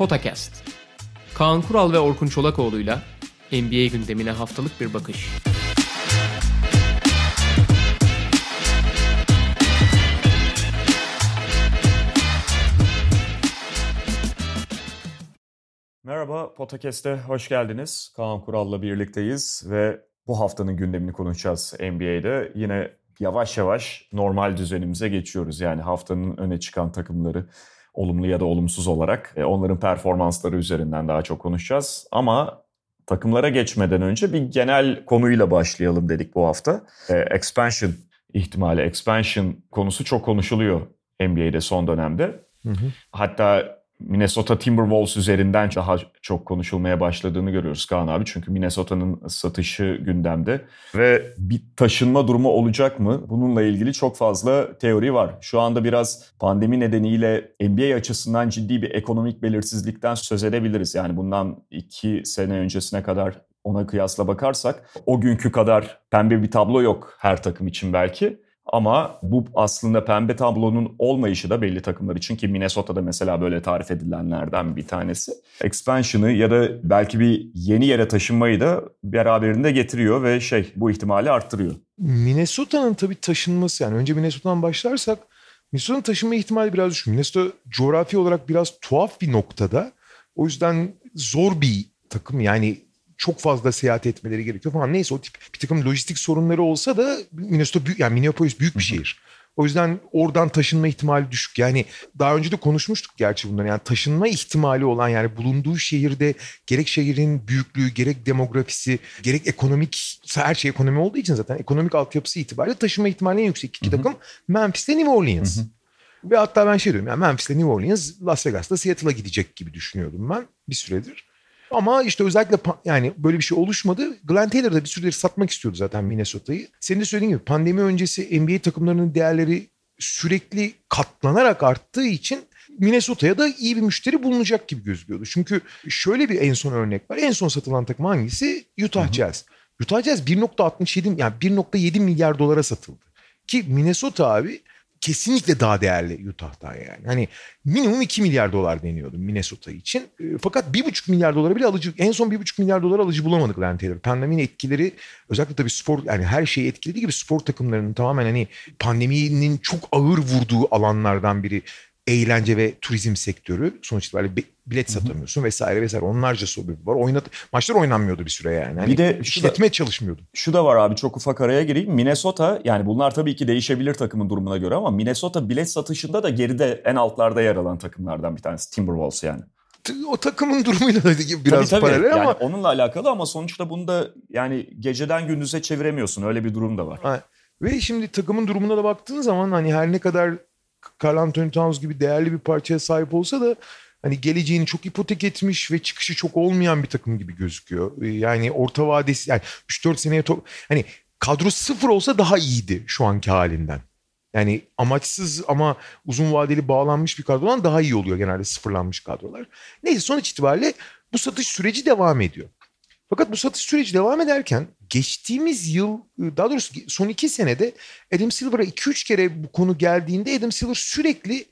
Potakast. Kaan Kural ve Orkun Çolakoğlu'yla NBA gündemine haftalık bir bakış. Merhaba, Potakest'e hoş geldiniz. Kaan Kural'la birlikteyiz ve bu haftanın gündemini konuşacağız NBA'de. Yine yavaş yavaş normal düzenimize geçiyoruz. Yani haftanın öne çıkan takımları olumlu ya da olumsuz olarak e, onların performansları üzerinden daha çok konuşacağız. Ama takımlara geçmeden önce bir genel konuyla başlayalım dedik bu hafta. E, expansion ihtimali, expansion konusu çok konuşuluyor NBA'de son dönemde. Hı hı. Hatta Minnesota Timberwolves üzerinden daha çok konuşulmaya başladığını görüyoruz Kaan abi. Çünkü Minnesota'nın satışı gündemde ve bir taşınma durumu olacak mı? Bununla ilgili çok fazla teori var. Şu anda biraz pandemi nedeniyle NBA açısından ciddi bir ekonomik belirsizlikten söz edebiliriz. Yani bundan iki sene öncesine kadar ona kıyasla bakarsak o günkü kadar pembe bir tablo yok her takım için belki. Ama bu aslında pembe tablonun olmayışı da belli takımlar için ki Minnesota'da mesela böyle tarif edilenlerden bir tanesi. Expansion'ı ya da belki bir yeni yere taşınmayı da beraberinde getiriyor ve şey bu ihtimali arttırıyor. Minnesota'nın tabii taşınması yani önce Minnesota'dan başlarsak Minnesota'nın taşınma ihtimali biraz düşük. Minnesota coğrafi olarak biraz tuhaf bir noktada. O yüzden zor bir takım yani çok fazla seyahat etmeleri gerekiyor falan. Neyse o tip bir takım lojistik sorunları olsa da Minnesota büyük, yani Minneapolis büyük bir şehir. O yüzden oradan taşınma ihtimali düşük. Yani daha önce de konuşmuştuk gerçi bunları. Yani taşınma ihtimali olan yani bulunduğu şehirde gerek şehrin büyüklüğü, gerek demografisi, gerek ekonomik her şey ekonomi olduğu için zaten ekonomik altyapısı itibariyle taşınma ihtimali en yüksek iki takım Memphis ile New Orleans. Ve hatta ben şey diyorum yani Memphis ile New Orleans Las Vegas'ta Seattle'a gidecek gibi düşünüyordum ben bir süredir. Ama işte özellikle yani böyle bir şey oluşmadı. Glenn Taylor da bir süredir satmak istiyordu zaten Minnesota'yı. Senin de söylediğin gibi pandemi öncesi NBA takımlarının değerleri sürekli katlanarak arttığı için Minnesota'ya da iyi bir müşteri bulunacak gibi gözüküyordu. Çünkü şöyle bir en son örnek var. En son satılan takım hangisi? Utah Hı-hı. Jazz. Utah Jazz 1.67 yani 1.7 milyar dolara satıldı. Ki Minnesota abi kesinlikle daha değerli Utah'tan yani. Hani minimum 2 milyar dolar deniyordu Minnesota için. E, fakat 1,5 milyar dolara bile alıcı en son 1,5 milyar dolar alıcı bulamadık Glenn Taylor. Pandeminin etkileri özellikle tabii spor yani her şeyi etkilediği gibi spor takımlarının tamamen hani pandeminin çok ağır vurduğu alanlardan biri eğlence ve turizm sektörü sonuç itibariyle bilet satamıyorsun vesaire vesaire onlarca sebebi var. Oynat maçlar oynanmıyordu bir süre yani. Hani bir de işletme da, çalışmıyordu. Şu da var abi çok ufak araya gireyim. Minnesota yani bunlar tabii ki değişebilir takımın durumuna göre ama Minnesota bilet satışında da geride en altlarda yer alan takımlardan bir tanesi Timberwolves yani. O takımın durumuyla da biraz tabii, tabii. paralel yani ama. onunla alakalı ama sonuçta bunu da yani geceden gündüze çeviremiyorsun. Öyle bir durum da var. Ha. Ve şimdi takımın durumuna da baktığın zaman hani her ne kadar Carl Anthony Towns gibi değerli bir parçaya sahip olsa da hani geleceğini çok ipotek etmiş ve çıkışı çok olmayan bir takım gibi gözüküyor. Ee, yani orta vadesi yani 3-4 seneye top, hani kadro sıfır olsa daha iyiydi şu anki halinden. Yani amaçsız ama uzun vadeli bağlanmış bir kadrodan daha iyi oluyor genelde sıfırlanmış kadrolar. Neyse sonuç itibariyle bu satış süreci devam ediyor. Fakat bu satış süreci devam ederken geçtiğimiz yıl daha doğrusu son iki senede Adam Silver'a 2-3 kere bu konu geldiğinde Adam Silver sürekli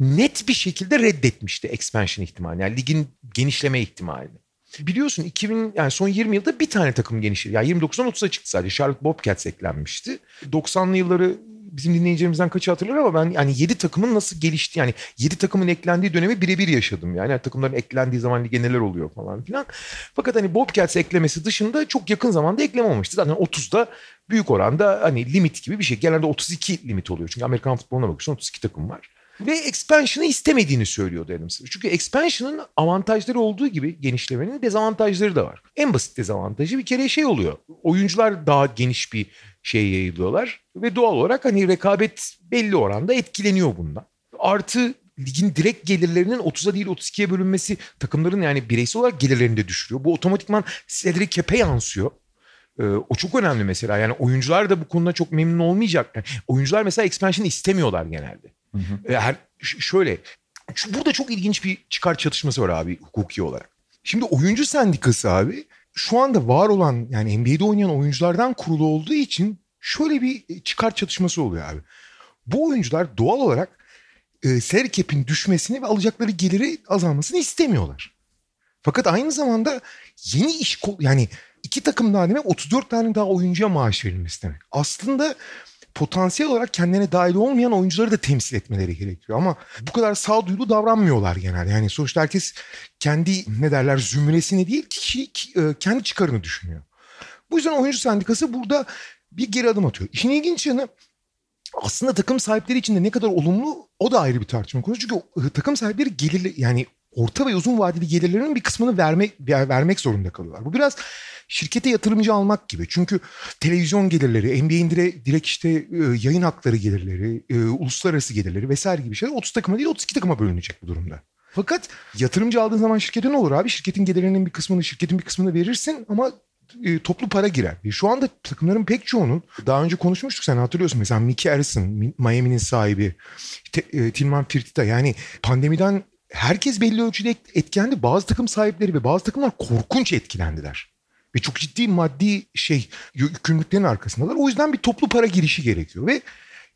net bir şekilde reddetmişti expansion ihtimalini. Yani ligin genişleme ihtimalini. Biliyorsun 2000 yani son 20 yılda bir tane takım genişledi. Yani 29'dan 30'a çıktı sadece. Charlotte Bobcats eklenmişti. 90'lı yılları bizim dinleyicilerimizden kaçı hatırlar ama ben yani 7 takımın nasıl gelişti yani 7 takımın eklendiği dönemi birebir yaşadım. Yani, yani takımların eklendiği zaman lige neler oluyor falan filan. Fakat hani Bobcats eklemesi dışında çok yakın zamanda ekleme olmuştu. Zaten 30'da büyük oranda hani limit gibi bir şey. Genelde 32 limit oluyor. Çünkü Amerikan futboluna bakıyorsun 32 takım var. Ve expansion'ı istemediğini söylüyordu Adam Silver. Çünkü expansion'ın avantajları olduğu gibi genişlemenin dezavantajları da var. En basit dezavantajı bir kere şey oluyor. Oyuncular daha geniş bir şey yayılıyorlar. Ve doğal olarak hani rekabet belli oranda etkileniyor bundan. Artı ligin direkt gelirlerinin 30'a değil 32'ye bölünmesi takımların yani bireysel olarak gelirlerini de düşürüyor. Bu otomatikman Cedric Cap'e yansıyor. Ee, o çok önemli mesela. Yani oyuncular da bu konuda çok memnun olmayacak. Yani oyuncular mesela expansion istemiyorlar genelde. Hı hı. Her, şöyle burada çok ilginç bir çıkar çatışması var abi hukuki olarak. Şimdi oyuncu sendikası abi şu anda var olan yani NBA'de oynayan oyunculardan kurulu olduğu için şöyle bir çıkar çatışması oluyor abi. Bu oyuncular doğal olarak e, cap'in düşmesini ve alacakları geliri azalmasını istemiyorlar. Fakat aynı zamanda yeni iş yani iki takım daha demek 34 tane daha oyuncuya maaş verilmesi demek. Aslında potansiyel olarak kendilerine dahil olmayan oyuncuları da temsil etmeleri gerekiyor. Ama bu kadar sağduyulu davranmıyorlar genelde. Yani sonuçta herkes kendi ne derler zümresini değil ki, e, kendi çıkarını düşünüyor. Bu yüzden oyuncu sendikası burada bir geri adım atıyor. İşin ilginç yanı aslında takım sahipleri için de ne kadar olumlu o da ayrı bir tartışma konusu. Çünkü e, takım sahipleri gelir yani orta ve uzun vadeli gelirlerinin bir kısmını vermek vermek zorunda kalıyorlar. Bu biraz şirkete yatırımcı almak gibi. Çünkü televizyon gelirleri, NBA'in direkt, direkt işte e, yayın hakları gelirleri, e, uluslararası gelirleri vesaire gibi şeyler 30 takıma değil 32 takıma bölünecek bu durumda. Fakat yatırımcı aldığın zaman şirkete ne olur abi? Şirketin gelirlerinin bir kısmını, şirketin bir kısmını verirsin ama e, toplu para girer. E, şu anda takımların pek çoğunun daha önce konuşmuştuk sen hatırlıyorsun mesela Mickey Harrison, Miami'nin sahibi, te, e, Tilman Fertitta yani pandemiden herkes belli ölçüde etkilendi. Bazı takım sahipleri ve bazı takımlar korkunç etkilendiler. Ve çok ciddi maddi şey yükümlülüklerin arkasındalar. O yüzden bir toplu para girişi gerekiyor. Ve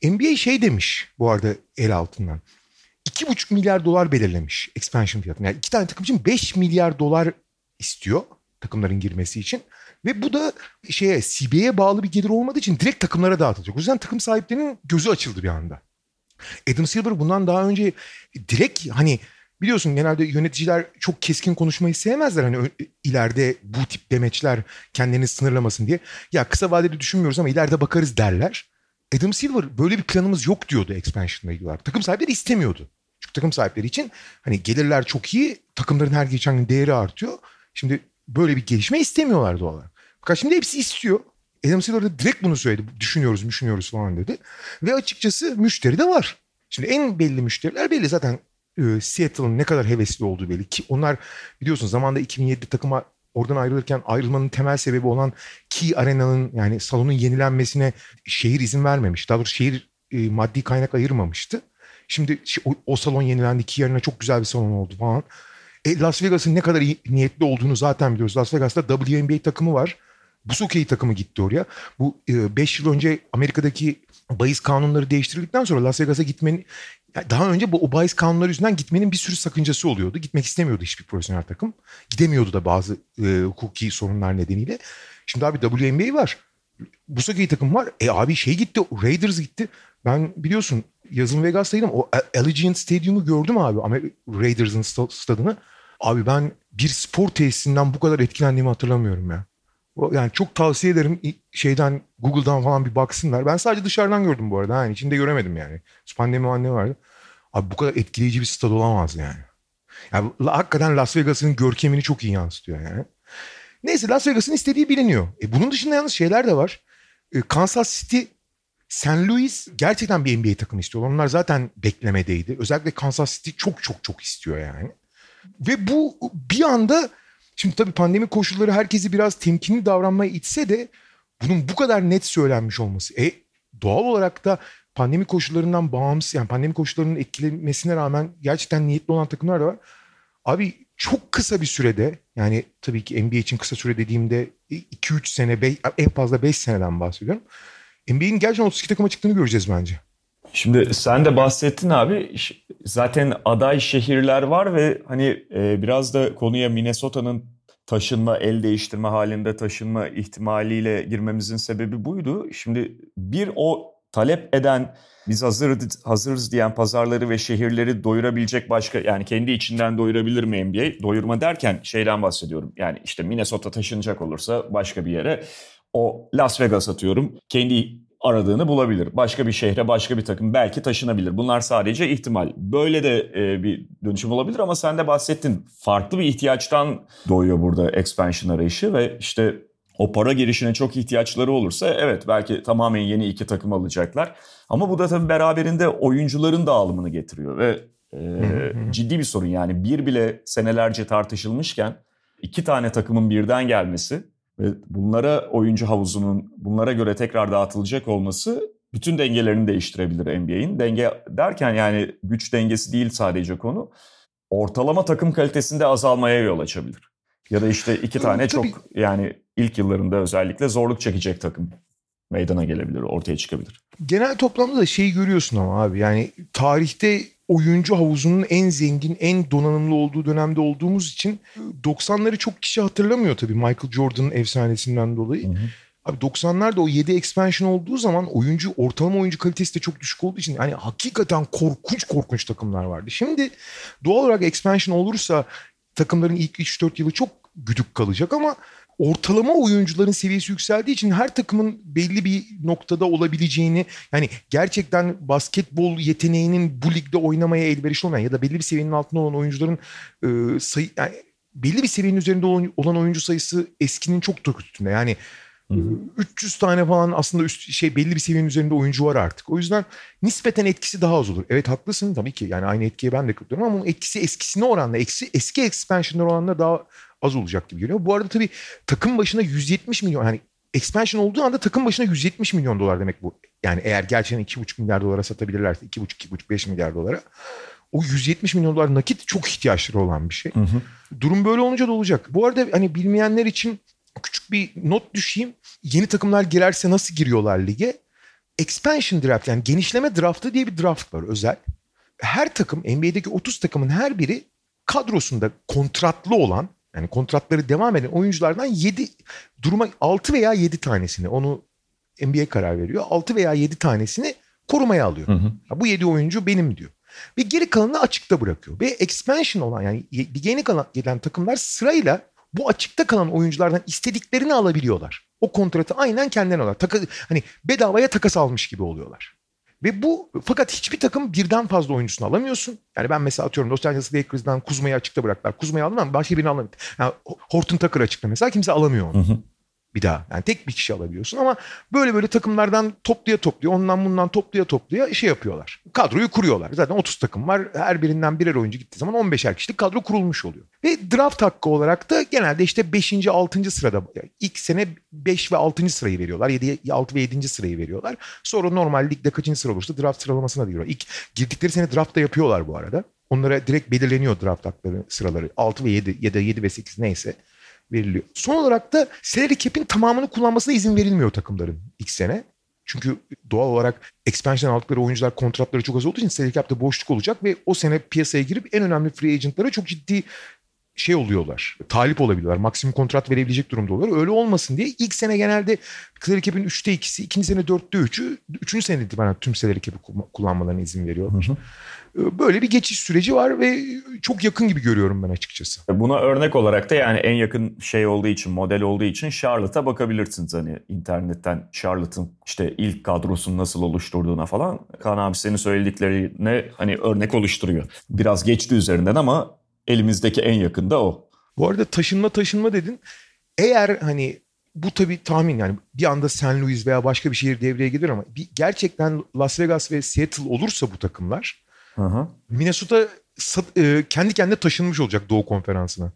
NBA şey demiş bu arada el altından. 2,5 milyar dolar belirlemiş expansion fiyatını. Yani iki tane takım için 5 milyar dolar istiyor takımların girmesi için. Ve bu da şeye CBA'ye bağlı bir gelir olmadığı için direkt takımlara dağıtılacak. O yüzden takım sahiplerinin gözü açıldı bir anda. Adam Silver bundan daha önce direkt hani biliyorsun genelde yöneticiler çok keskin konuşmayı sevmezler. Hani ileride bu tip demeçler kendini sınırlamasın diye. Ya kısa vadede düşünmüyoruz ama ileride bakarız derler. Adam Silver böyle bir planımız yok diyordu expansion'la ilgili olarak. Takım sahipleri istemiyordu. Çünkü takım sahipleri için hani gelirler çok iyi, takımların her geçen gün değeri artıyor. Şimdi böyle bir gelişme istemiyorlar doğal olarak. Fakat şimdi hepsi istiyor. Adam Silver de direkt bunu söyledi. Düşünüyoruz, düşünüyoruz falan dedi. Ve açıkçası müşteri de var. Şimdi en belli müşteriler belli zaten e, Seattle'ın ne kadar hevesli olduğu belli ki onlar biliyorsun zamanda 2007 takıma oradan ayrılırken ayrılmanın temel sebebi olan Key Arena'nın yani salonun yenilenmesine şehir izin vermemiş. Daha doğrusu şehir e, maddi kaynak ayırmamıştı. Şimdi o, salon yenilendi. Key Arena çok güzel bir salon oldu falan. E, Las Vegas'ın ne kadar iyi, niyetli olduğunu zaten biliyoruz. Las Vegas'ta WNBA takımı var. Bu Busokey takımı gitti oraya. Bu 5 e, yıl önce Amerika'daki bahis kanunları değiştirildikten sonra Las Vegas'a gitmenin yani daha önce bu o kanunları yüzünden gitmenin bir sürü sakıncası oluyordu. Gitmek istemiyordu hiçbir profesyonel takım. Gidemiyordu da bazı e, hukuki sorunlar nedeniyle. Şimdi abi WNBA var. Bu Busokey takım var. E abi şey gitti. Raiders gitti. Ben biliyorsun yazın Vegas'taydım. O Allegiant Stadium'u gördüm abi. Raiders'ın stadını. Abi ben bir spor tesisinden bu kadar etkilendiğimi hatırlamıyorum ya. Yani çok tavsiye ederim şeyden Google'dan falan bir baksınlar. Ben sadece dışarıdan gördüm bu arada. Yani içinde göremedim yani. Pandemi anne vardı. Abi bu kadar etkileyici bir stad olamaz yani. Yani hakikaten Las Vegas'ın görkemini çok iyi yansıtıyor yani. Neyse Las Vegas'ın istediği biliniyor. E bunun dışında yalnız şeyler de var. E, Kansas City, St. Louis gerçekten bir NBA takımı istiyor. Onlar zaten beklemedeydi. Özellikle Kansas City çok çok çok istiyor yani. Ve bu bir anda Şimdi tabii pandemi koşulları herkesi biraz temkinli davranmaya itse de bunun bu kadar net söylenmiş olması. E doğal olarak da pandemi koşullarından bağımsız yani pandemi koşullarının etkilemesine rağmen gerçekten niyetli olan takımlar da var. Abi çok kısa bir sürede yani tabii ki NBA için kısa süre dediğimde 2-3 sene en fazla 5 seneden bahsediyorum. NBA'in gerçekten 32 takıma çıktığını göreceğiz bence. Şimdi sen de bahsettin abi. Zaten aday şehirler var ve hani e, biraz da konuya Minnesota'nın taşınma, el değiştirme halinde taşınma ihtimaliyle girmemizin sebebi buydu. Şimdi bir o talep eden biz hazır, hazırız diyen pazarları ve şehirleri doyurabilecek başka yani kendi içinden doyurabilir mi NBA? Doyurma derken şeyden bahsediyorum. Yani işte Minnesota taşınacak olursa başka bir yere o Las Vegas atıyorum. Kendi aradığını bulabilir. Başka bir şehre, başka bir takım belki taşınabilir. Bunlar sadece ihtimal. Böyle de e, bir dönüşüm olabilir ama sen de bahsettin. Farklı bir ihtiyaçtan doğuyor burada expansion arayışı ve işte o para girişine çok ihtiyaçları olursa evet belki tamamen yeni iki takım alacaklar. Ama bu da tabii beraberinde oyuncuların dağılımını getiriyor ve e, ciddi bir sorun yani bir bile senelerce tartışılmışken iki tane takımın birden gelmesi ve bunlara oyuncu havuzunun bunlara göre tekrar dağıtılacak olması bütün dengelerini değiştirebilir NBA'in. Denge derken yani güç dengesi değil sadece konu. Ortalama takım kalitesinde azalmaya yol açabilir. Ya da işte iki tane çok yani ilk yıllarında özellikle zorluk çekecek takım meydana gelebilir, ortaya çıkabilir. Genel toplamda da şeyi görüyorsun ama abi yani tarihte oyuncu havuzunun en zengin, en donanımlı olduğu dönemde olduğumuz için 90'ları çok kişi hatırlamıyor tabii Michael Jordan'ın efsanesinden dolayı. Hı hı. Abi 90'larda o 7 expansion olduğu zaman oyuncu ortalama oyuncu kalitesi de çok düşük olduğu için hani hakikaten korkunç korkunç takımlar vardı. Şimdi doğal olarak expansion olursa takımların ilk 3-4 yılı çok güdük kalacak ama ortalama oyuncuların seviyesi yükseldiği için her takımın belli bir noktada olabileceğini yani gerçekten basketbol yeteneğinin bu ligde oynamaya elverişli olmayan ya da belli bir seviyenin altında olan oyuncuların e, sayı yani belli bir seviyenin üzerinde olan oyuncu sayısı eskinin çok çok üstünde. Yani Hı hı. 300 tane falan aslında üst, şey belli bir seviyenin üzerinde oyuncu var artık. O yüzden nispeten etkisi daha az olur. Evet haklısın tabii ki yani aynı etkiye ben de katılıyorum ama etkisi eskisine oranla eksi, eski expansionlar oranla daha az olacak gibi geliyor. Bu arada tabii takım başına 170 milyon hani expansion olduğu anda takım başına 170 milyon dolar demek bu. Yani eğer gerçekten 2,5 milyar dolara satabilirlerse 2,5-2,5-5 milyar dolara o 170 milyon dolar nakit çok ihtiyaçları olan bir şey. Hı hı. Durum böyle olunca da olacak. Bu arada hani bilmeyenler için küçük bir not düşeyim. Yeni takımlar girerse nasıl giriyorlar lige? Expansion draft yani genişleme draftı diye bir draft var özel. Her takım NBA'deki 30 takımın her biri kadrosunda kontratlı olan yani kontratları devam eden oyunculardan 7 duruma 6 veya 7 tanesini onu NBA karar veriyor. 6 veya 7 tanesini korumaya alıyor. Hı hı. bu 7 oyuncu benim diyor. Ve geri kalanını açıkta bırakıyor. Ve expansion olan yani yeni kalan gelen takımlar sırayla bu açıkta kalan oyunculardan istediklerini alabiliyorlar. O kontratı aynen kendilerine alıyorlar. Hani bedavaya takas almış gibi oluyorlar. Ve bu fakat hiçbir takım birden fazla oyuncusunu alamıyorsun. Yani ben mesela atıyorum Los Angeles Lakers'dan Kuzma'yı açıkta bıraktılar. Kuzma'yı aldım ama başka birini alamıyorum. Yani Horton Tucker açıkta mesela kimse alamıyor onu. Hı hı bir daha. Yani tek bir kişi alabiliyorsun ama böyle böyle takımlardan topluya topluya ondan bundan topluya topluya şey yapıyorlar. Kadroyu kuruyorlar. Zaten 30 takım var. Her birinden birer oyuncu gittiği zaman 15'er kişilik kadro kurulmuş oluyor. Ve draft hakkı olarak da genelde işte 5. 6. sırada yani ilk sene 5 ve 6. sırayı veriyorlar. 7, 6 ve 7. sırayı veriyorlar. Sonra normal ligde kaçıncı sıra olursa draft sıralamasına diyorlar. İlk girdikleri sene draftta yapıyorlar bu arada. Onlara direkt belirleniyor draft hakları sıraları. 6 ve 7 ya da 7 ve 8 neyse veriliyor. Son olarak da salary cap'in tamamını kullanmasına izin verilmiyor takımların ilk sene. Çünkü doğal olarak expansion aldıkları oyuncular kontratları çok az olduğu için salary cap'te boşluk olacak ve o sene piyasaya girip en önemli free agentlara çok ciddi şey oluyorlar. Talip olabiliyorlar. Maksimum kontrat verebilecek durumda oluyorlar. Öyle olmasın diye ilk sene genelde salary cap'in 3'te 2'si, ikinci sene 4'te 3'ü, üçüncü sene itibaren tüm salary cap'i kullanmalarına izin veriyorlar. Hı hı. Böyle bir geçiş süreci var ve çok yakın gibi görüyorum ben açıkçası. Buna örnek olarak da yani en yakın şey olduğu için, model olduğu için Charlotte'a bakabilirsiniz. Hani internetten Charlotte'ın işte ilk kadrosunu nasıl oluşturduğuna falan. Kaan abi senin söylediklerine hani örnek oluşturuyor. Biraz geçti üzerinden ama elimizdeki en yakın da o. Bu arada taşınma taşınma dedin. Eğer hani bu tabii tahmin yani bir anda St. Louis veya başka bir şehir devreye gelir ama bir, gerçekten Las Vegas ve Seattle olursa bu takımlar Hı hı. Minnesota e, kendi kendine taşınmış olacak Doğu Konferansı'na.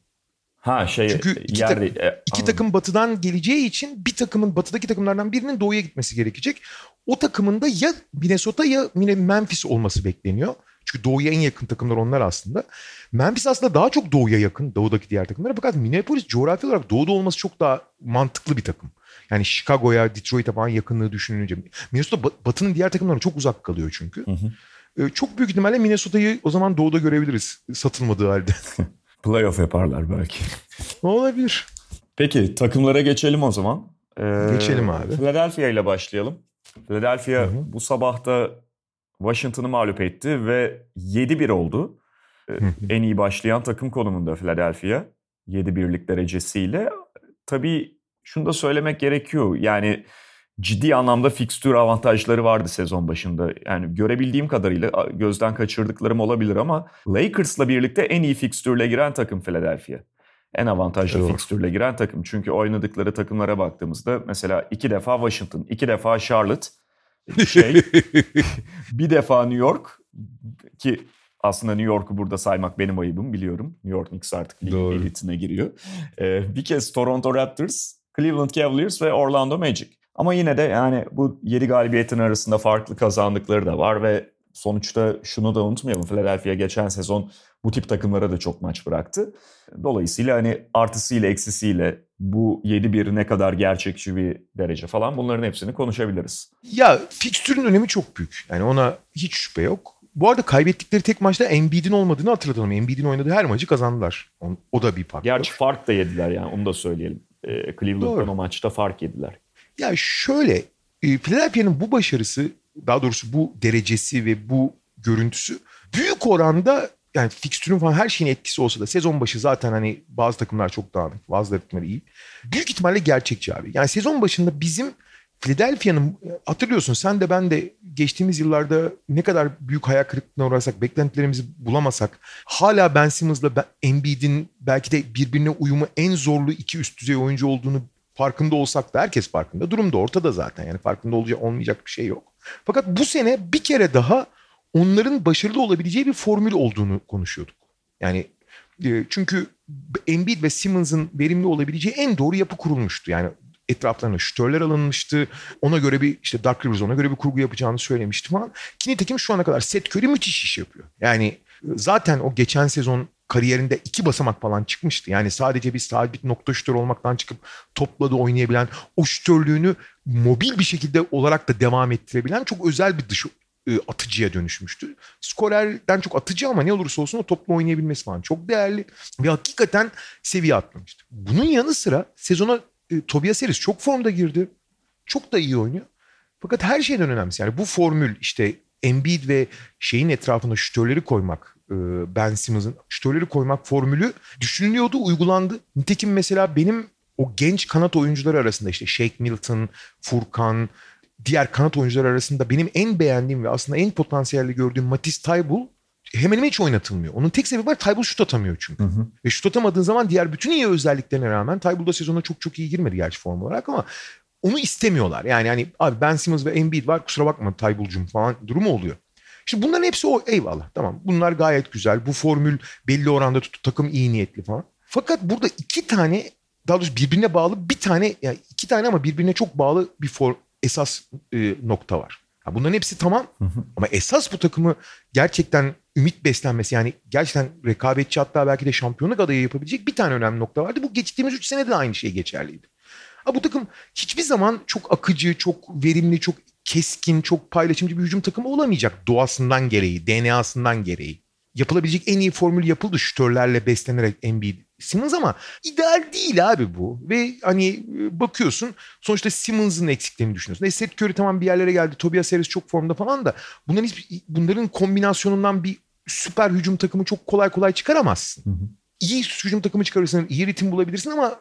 Ha şey Çünkü iki, yer, takım, e, iki takım batıdan geleceği için bir takımın batıdaki takımlardan birinin doğuya gitmesi gerekecek. O takımın da ya Minnesota ya Memphis olması bekleniyor. Çünkü doğuya en yakın takımlar onlar aslında. Memphis aslında daha çok doğuya yakın doğudaki diğer takımlara. Fakat Minneapolis coğrafi olarak doğuda olması çok daha mantıklı bir takım. Yani Chicago'ya, Detroit'e falan yakınlığı düşününce. Minnesota batının diğer takımlarına çok uzak kalıyor çünkü. Hı hı. Ee, çok büyük ihtimalle Minnesota'yı o zaman doğuda görebiliriz satılmadığı halde. Playoff yaparlar belki. Olabilir. Peki takımlara geçelim o zaman. Ee, geçelim abi. Philadelphia ile başlayalım. Philadelphia Hı-hı. bu sabahta Washington'ı mağlup etti ve 7-1 oldu. Ee, en iyi başlayan takım konumunda Philadelphia. 7-1'lik derecesiyle. Tabii şunu da söylemek gerekiyor. Yani ciddi anlamda fikstür avantajları vardı sezon başında. Yani görebildiğim kadarıyla gözden kaçırdıklarım olabilir ama Lakers'la birlikte en iyi fikstürle giren takım Philadelphia. En avantajlı Doğru. fikstürle giren takım. Çünkü oynadıkları takımlara baktığımızda mesela iki defa Washington, iki defa Charlotte, şey, bir defa New York ki aslında New York'u burada saymak benim ayıbım biliyorum. New York Knicks artık lig elitine giriyor. Ee, bir kez Toronto Raptors, Cleveland Cavaliers ve Orlando Magic. Ama yine de yani bu 7 galibiyetin arasında farklı kazandıkları da var ve sonuçta şunu da unutmayalım. Philadelphia geçen sezon bu tip takımlara da çok maç bıraktı. Dolayısıyla hani artısıyla eksisiyle bu 7-1 ne kadar gerçekçi bir derece falan bunların hepsini konuşabiliriz. Ya fikstürün önemi çok büyük. Yani ona hiç şüphe yok. Bu arada kaybettikleri tek maçta Embiid'in olmadığını hatırlatalım. Embiid'in oynadığı her maçı kazandılar. O, o da bir fark. Gerçi fark da yediler yani onu da söyleyelim. Ee, Cleveland'dan Doğru. o maçta fark yediler. Ya şöyle e, Philadelphia'nın bu başarısı daha doğrusu bu derecesi ve bu görüntüsü büyük oranda yani fikstürün falan her şeyin etkisi olsa da sezon başı zaten hani bazı takımlar çok dağınık bazı takımlar iyi. Büyük ihtimalle gerçekçi abi. Yani sezon başında bizim Philadelphia'nın hatırlıyorsun sen de ben de geçtiğimiz yıllarda ne kadar büyük hayal kırıklığına uğrasak beklentilerimizi bulamasak hala Ben Simmons'la Embiid'in belki de birbirine uyumu en zorlu iki üst düzey oyuncu olduğunu farkında olsak da herkes farkında. Durum da ortada zaten yani farkında olacak olmayacak bir şey yok. Fakat bu sene bir kere daha onların başarılı olabileceği bir formül olduğunu konuşuyorduk. Yani e, çünkü Embiid ve Simmons'ın verimli olabileceği en doğru yapı kurulmuştu. Yani etraflarına şütörler alınmıştı. Ona göre bir işte Dark Rivers ona göre bir kurgu yapacağını söylemişti falan. Ki nitekim şu ana kadar Seth Curry müthiş iş yapıyor. Yani e, zaten o geçen sezon kariyerinde iki basamak falan çıkmıştı. Yani sadece bir sabit nokta şütör olmaktan çıkıp topla da oynayabilen, o şütörlüğünü mobil bir şekilde olarak da devam ettirebilen çok özel bir dış e, atıcıya dönüşmüştü. Skorerden çok atıcı ama ne olursa olsun o topla oynayabilmesi falan çok değerli. Ve hakikaten seviye atlamıştı. Bunun yanı sıra sezona e, Tobias Harris çok formda girdi. Çok da iyi oynuyor. Fakat her şeyden önemlisi yani bu formül işte Embiid ve şeyin etrafına şütörleri koymak, Ben Simmons'ın şütörleri koymak formülü düşünülüyordu, uygulandı. Nitekim mesela benim o genç kanat oyuncuları arasında işte Shake Milton, Furkan, diğer kanat oyuncular arasında benim en beğendiğim ve aslında en potansiyelli gördüğüm Matisse Taybul hemen hemen hiç oynatılmıyor. Onun tek sebebi var Taybul şut atamıyor çünkü. Ve şut atamadığın zaman diğer bütün iyi özelliklerine rağmen Taybul da sezona çok çok iyi girmedi gerçi form olarak ama onu istemiyorlar. Yani hani abi Ben Simmons ve Embiid var kusura bakma Taybul'cum falan durumu oluyor. Şimdi bunların hepsi o eyvallah tamam bunlar gayet güzel. Bu formül belli oranda tuttu takım iyi niyetli falan. Fakat burada iki tane daha doğrusu birbirine bağlı bir tane yani iki tane ama birbirine çok bağlı bir for, esas e, nokta var. Ha, bunların hepsi tamam ama esas bu takımı gerçekten ümit beslenmesi yani gerçekten rekabetçi hatta belki de şampiyonluk adayı yapabilecek bir tane önemli nokta vardı. Bu geçtiğimiz 3 senede de aynı şey geçerliydi. Ha, bu takım hiçbir zaman çok akıcı, çok verimli, çok keskin, çok paylaşımcı bir hücum takımı olamayacak doğasından gereği, DNA'sından gereği. Yapılabilecek en iyi formül yapıldı şütörlerle beslenerek Embiid Simmons ama ideal değil abi bu. Ve hani e, bakıyorsun sonuçta Simmons'ın eksiklerini düşünüyorsun. E Seth Curry tamam bir yerlere geldi. Tobias Harris çok formda falan da bunların, hiçbir, bunların kombinasyonundan bir süper hücum takımı çok kolay kolay çıkaramazsın. İyi hücum takımı çıkarırsın, iyi ritim bulabilirsin ama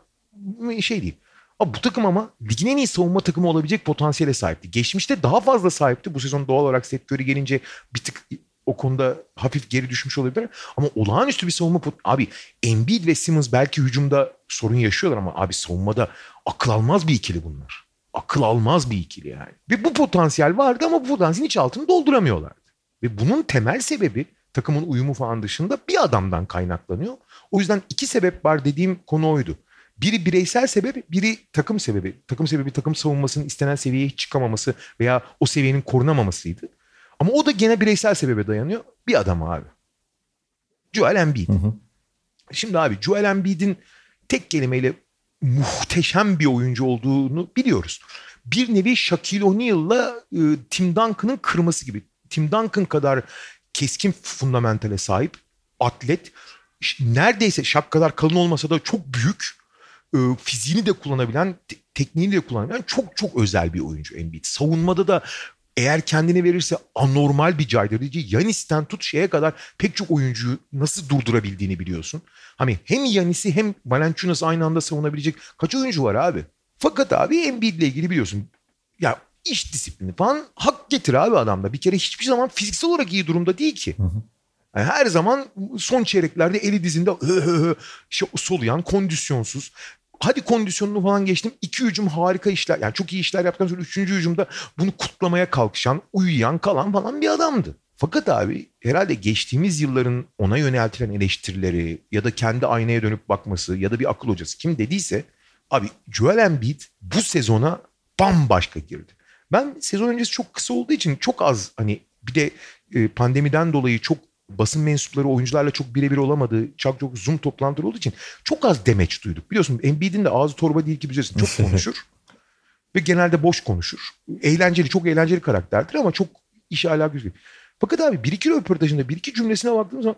şey değil. Abi bu takım ama ligin en iyi savunma takımı olabilecek potansiyele sahipti. Geçmişte daha fazla sahipti. Bu sezon doğal olarak Seth Curry gelince bir tık o konuda hafif geri düşmüş olabilir. Ama olağanüstü bir savunma pot- Abi Embiid ve Simmons belki hücumda sorun yaşıyorlar ama abi savunmada akıl almaz bir ikili bunlar. Akıl almaz bir ikili yani. Ve bu potansiyel vardı ama bu potansiyelin iç altını dolduramıyorlardı. Ve bunun temel sebebi takımın uyumu falan dışında bir adamdan kaynaklanıyor. O yüzden iki sebep var dediğim konu oydu. Biri bireysel sebep, biri takım sebebi. Takım sebebi takım savunmasının istenen seviyeye hiç çıkamaması veya o seviyenin korunamamasıydı. Ama o da gene bireysel sebebe dayanıyor. Bir adam abi. Joel Embiid. Şimdi abi Joel Embiid'in tek kelimeyle muhteşem bir oyuncu olduğunu biliyoruz. Bir nevi Shaquille O'Neal'la e, Tim Duncan'ın kırması gibi. Tim Duncan kadar keskin fundamentale sahip atlet. Neredeyse Shaq kadar kalın olmasa da çok büyük fiziğini de kullanabilen, te- tekniğini de kullanabilen çok çok özel bir oyuncu Embiid. Savunmada da eğer kendine verirse anormal bir caydırıcı. Yanis'ten tut şeye kadar pek çok oyuncuyu nasıl durdurabildiğini biliyorsun. Hani hem Yanis'i hem Valanciunas'ı aynı anda savunabilecek kaç oyuncu var abi? Fakat abi Embiid'le ilgili biliyorsun. Ya iş disiplini falan hak getir abi adamda. Bir kere hiçbir zaman fiziksel olarak iyi durumda değil ki. Yani her zaman son çeyreklerde eli dizinde şey soluyan, kondisyonsuz. Hadi kondisyonunu falan geçtim. İki hücum harika işler. Yani çok iyi işler yaptıktan sonra üçüncü hücumda bunu kutlamaya kalkışan, uyuyan, kalan falan bir adamdı. Fakat abi herhalde geçtiğimiz yılların ona yöneltilen eleştirileri ya da kendi aynaya dönüp bakması ya da bir akıl hocası kim dediyse abi Joel Embiid bu sezona bambaşka girdi. Ben sezon öncesi çok kısa olduğu için çok az hani bir de e, pandemiden dolayı çok basın mensupları oyuncularla çok birebir olamadığı çok çok zoom toplantıları olduğu için çok az demeç duyduk. Biliyorsun Embiid'in de ağzı torba değil ki bilirsin çok konuşur ve genelde boş konuşur. Eğlenceli çok eğlenceli karakterdir ama çok işe alakası yok. Fakat abi bir iki röportajında bir iki cümlesine baktığım zaman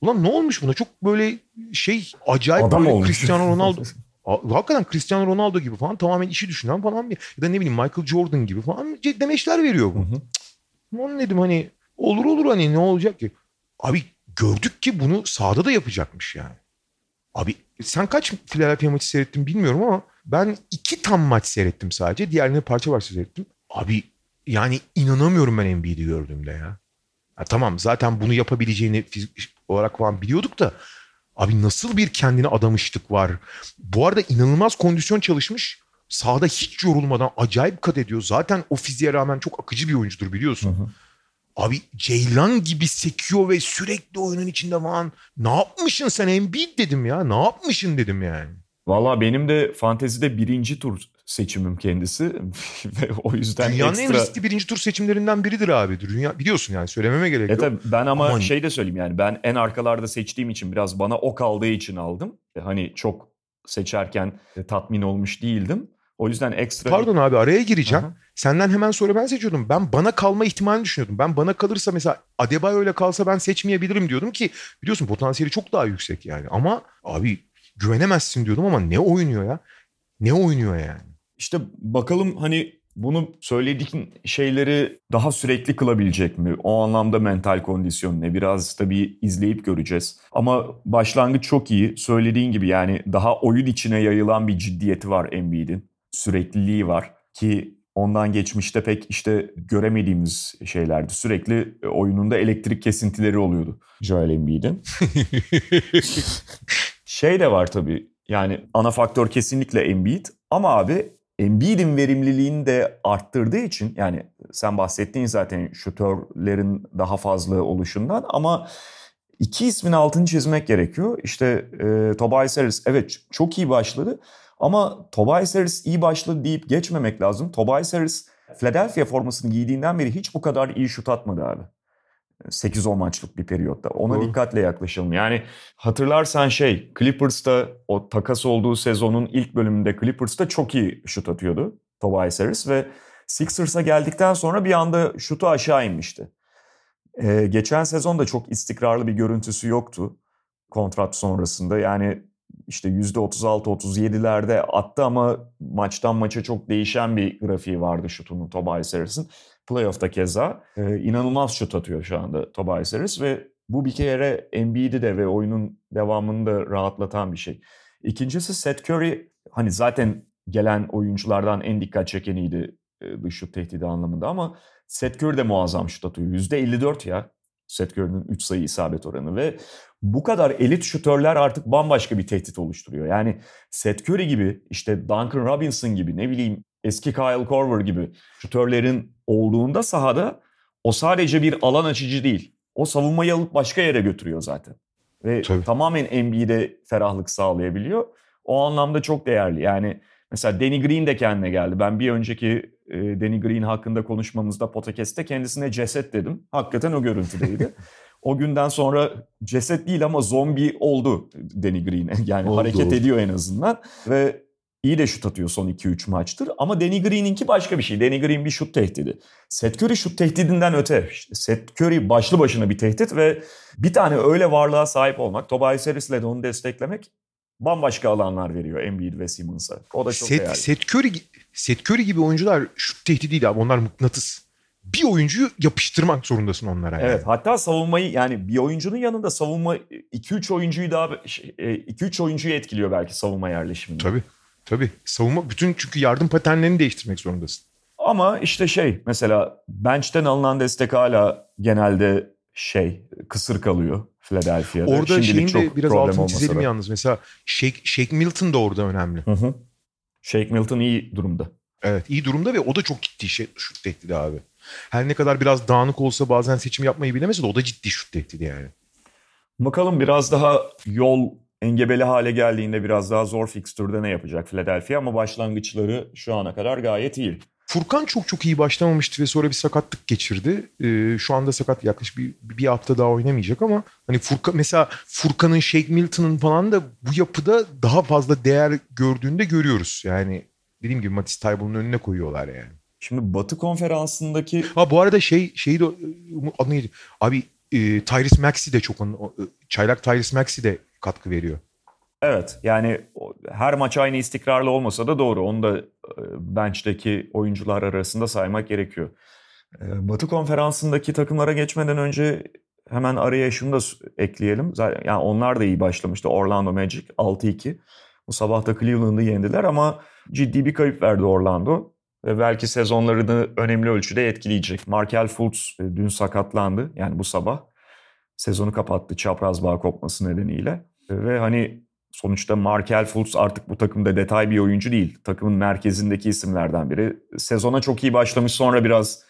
ulan ne olmuş buna? Çok böyle şey acayip Adam böyle olmuş. Cristiano Ronaldo. Hakikaten Cristiano Ronaldo gibi falan tamamen işi düşünen falan bir ya da ne bileyim Michael Jordan gibi falan demeçler veriyor bu. Hı hı. Lan dedim hani olur olur hani ne olacak ki? Abi gördük ki bunu sahada da yapacakmış yani. Abi sen kaç Philadelphia maçı seyrettin bilmiyorum ama ben iki tam maç seyrettim sadece. Diğerlerini parça parça seyrettim. Abi yani inanamıyorum ben Embiid'i gördüğümde ya. ya. Tamam zaten bunu yapabileceğini fizik olarak falan biliyorduk da abi nasıl bir kendine adamışlık var. Bu arada inanılmaz kondisyon çalışmış. Sahada hiç yorulmadan acayip kat ediyor. Zaten o fiziğe rağmen çok akıcı bir oyuncudur biliyorsun. Hı hı. Abi Ceylan gibi sekiyor ve sürekli oyunun içinde falan. Ne yapmışsın sen Embiid dedim ya. Ne yapmışsın dedim yani. Valla benim de fantezide birinci tur seçimim kendisi. Ve o yüzden Dünyanın en ekstra... riskli birinci tur seçimlerinden biridir abi. Dünya, biliyorsun yani söylememe gerek E yok. tabii ben ama Aman. şey de söyleyeyim yani ben en arkalarda seçtiğim için biraz bana o kaldığı için aldım. E, Hani çok seçerken e, tatmin olmuş değildim. O yüzden ekstra... Pardon abi araya gireceğim. Aha. Senden hemen sonra ben seçiyordum. Ben bana kalma ihtimalini düşünüyordum. Ben bana kalırsa mesela Adebayo öyle kalsa ben seçmeyebilirim diyordum ki biliyorsun potansiyeli çok daha yüksek yani. Ama abi güvenemezsin diyordum ama ne oynuyor ya? Ne oynuyor yani? İşte bakalım hani bunu söylediğin şeyleri daha sürekli kılabilecek mi? O anlamda mental kondisyon ne? Biraz tabii izleyip göreceğiz. Ama başlangıç çok iyi. Söylediğin gibi yani daha oyun içine yayılan bir ciddiyeti var Embiid'in. Sürekliliği var ki ondan geçmişte pek işte göremediğimiz şeylerdi. Sürekli e, oyununda elektrik kesintileri oluyordu Joel Embiid'in. Şey de var tabii yani ana faktör kesinlikle Embiid ama abi Embiid'in verimliliğini de arttırdığı için yani sen bahsettiğin zaten şutörlerin daha fazla oluşundan ama iki ismin altını çizmek gerekiyor. İşte e, Tobias Harris evet çok iyi başladı ama Tobias Harris iyi başladı deyip geçmemek lazım. Tobias Harris Philadelphia formasını giydiğinden beri hiç bu kadar iyi şut atmadı abi. 8-10 maçlık bir periyotta. Ona Doğru. dikkatle yaklaşalım. Yani hatırlarsan şey Clippers'ta o takas olduğu sezonun ilk bölümünde Clippers'ta çok iyi şut atıyordu Tobias Harris ve Sixers'a geldikten sonra bir anda şutu aşağı inmişti. Ee, geçen sezon da çok istikrarlı bir görüntüsü yoktu kontrat sonrasında. Yani işte %36-37'lerde attı ama maçtan maça çok değişen bir grafiği vardı şutunun Tobias Harris'in. Playoff'ta keza e, inanılmaz şut atıyor şu anda Tobias Harris ve bu bir kere Embiid'i de ve oyunun devamını da rahatlatan bir şey. İkincisi Seth Curry hani zaten gelen oyunculardan en dikkat çekeniydi e, dış şut tehdidi anlamında ama Seth Curry de muazzam şut atıyor. %54 ya Seth Curry'nin 3 sayı isabet oranı ve bu kadar elit şutörler artık bambaşka bir tehdit oluşturuyor. Yani Seth Curry gibi işte Duncan Robinson gibi ne bileyim eski Kyle Korver gibi şutörlerin olduğunda sahada o sadece bir alan açıcı değil. O savunmayı alıp başka yere götürüyor zaten. Ve Tabii. tamamen NBA'de ferahlık sağlayabiliyor. O anlamda çok değerli. Yani mesela Danny Green de kendine geldi. Ben bir önceki e, Danny Green hakkında konuşmamızda podcast'te kendisine ceset dedim. Hakikaten o görüntüdeydi. o günden sonra ceset değil ama zombi oldu Danny Green. Yani Oldu, hareket ediyor en azından. Ve iyi de şut atıyor son 2-3 maçtır. Ama Danny Green'inki başka bir şey. Danny Green bir şut tehdidi. Seth Curry şut tehdidinden öte. Seth Curry başlı başına bir tehdit ve bir tane öyle varlığa sahip olmak, Tobias Harris'le de onu desteklemek bambaşka alanlar veriyor Embiid ve Simmons'a. O da çok Seth, değerli. Seth, Curry, Seth Curry gibi oyuncular şut tehdidi değil abi. Onlar mıknatıs. Bir oyuncuyu yapıştırmak zorundasın onlara. Yani. Evet hatta savunmayı yani bir oyuncunun yanında savunma 2-3 oyuncuyu daha 2-3 oyuncuyu etkiliyor belki savunma yerleşiminde. Tabii. Tabii. Savunma bütün çünkü yardım paternlerini değiştirmek zorundasın. Ama işte şey mesela bench'ten alınan destek hala genelde şey kısır kalıyor Philadelphia'da. Orada Şimdilik şeyin de biraz problem altını çizelim da. yalnız. Mesela Shake, Shake Milton da orada önemli. Hı hı. Shake Milton iyi durumda. Evet iyi durumda ve o da çok ciddi şey, şut tehdidi abi. Her ne kadar biraz dağınık olsa bazen seçim yapmayı bilemese de o da ciddi şut tehdidi yani. Bakalım biraz daha yol engebeli hale geldiğinde biraz daha zor fikstürde ne yapacak Philadelphia ama başlangıçları şu ana kadar gayet iyi. Furkan çok çok iyi başlamamıştı ve sonra bir sakatlık geçirdi. Ee, şu anda sakat yaklaşık bir, bir hafta daha oynamayacak ama hani Furkan mesela Furkan'ın Shake Milton'ın falan da bu yapıda daha fazla değer gördüğünde görüyoruz. Yani dediğim gibi Matisse Taibul'un önüne koyuyorlar yani. Şimdi Batı konferansındaki... Ha bu arada şey şeyi de adını neydi? Abi e, Tyrese Maxey de çok onun, e, çaylak Tyrese Maxey de katkı veriyor. Evet yani her maç aynı istikrarlı olmasa da doğru. Onu da e, bench'teki oyuncular arasında saymak gerekiyor. E, Batı konferansındaki takımlara geçmeden önce hemen araya şunu da ekleyelim. Yani onlar da iyi başlamıştı. Orlando Magic 6-2. Bu sabah da Cleveland'ı yendiler ama ciddi bir kayıp verdi Orlando. Ve belki sezonlarını önemli ölçüde etkileyecek. Markel Fultz e, dün sakatlandı yani bu sabah. Sezonu kapattı çapraz bağ kopması nedeniyle. Ve hani sonuçta Markel Fultz artık bu takımda detay bir oyuncu değil. Takımın merkezindeki isimlerden biri. Sezona çok iyi başlamış sonra biraz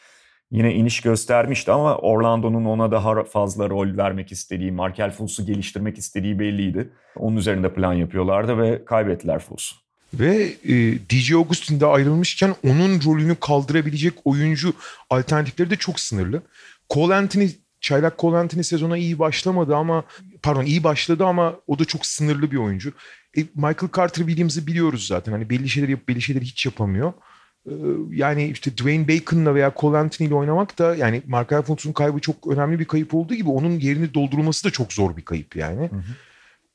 yine iniş göstermişti ama Orlando'nun ona daha fazla rol vermek istediği, Markel Fultz'u geliştirmek istediği belliydi. Onun üzerinde plan yapıyorlardı ve kaybettiler Fultz'u. Ve e, DJ Augustin ayrılmışken onun rolünü kaldırabilecek oyuncu alternatifleri de çok sınırlı. Cole Anthony, Çaylak Cole Anthony sezona iyi başlamadı ama pardon iyi başladı ama o da çok sınırlı bir oyuncu. E, Michael Carter Williams'ı biliyoruz zaten. Hani belli şeyler yapıp belli şeyleri hiç yapamıyor. E, yani işte Dwayne Bacon'la veya Cole Anthony ile oynamak da yani Mark Alfonso'nun kaybı çok önemli bir kayıp olduğu gibi onun yerini doldurulması da çok zor bir kayıp yani. Hı hı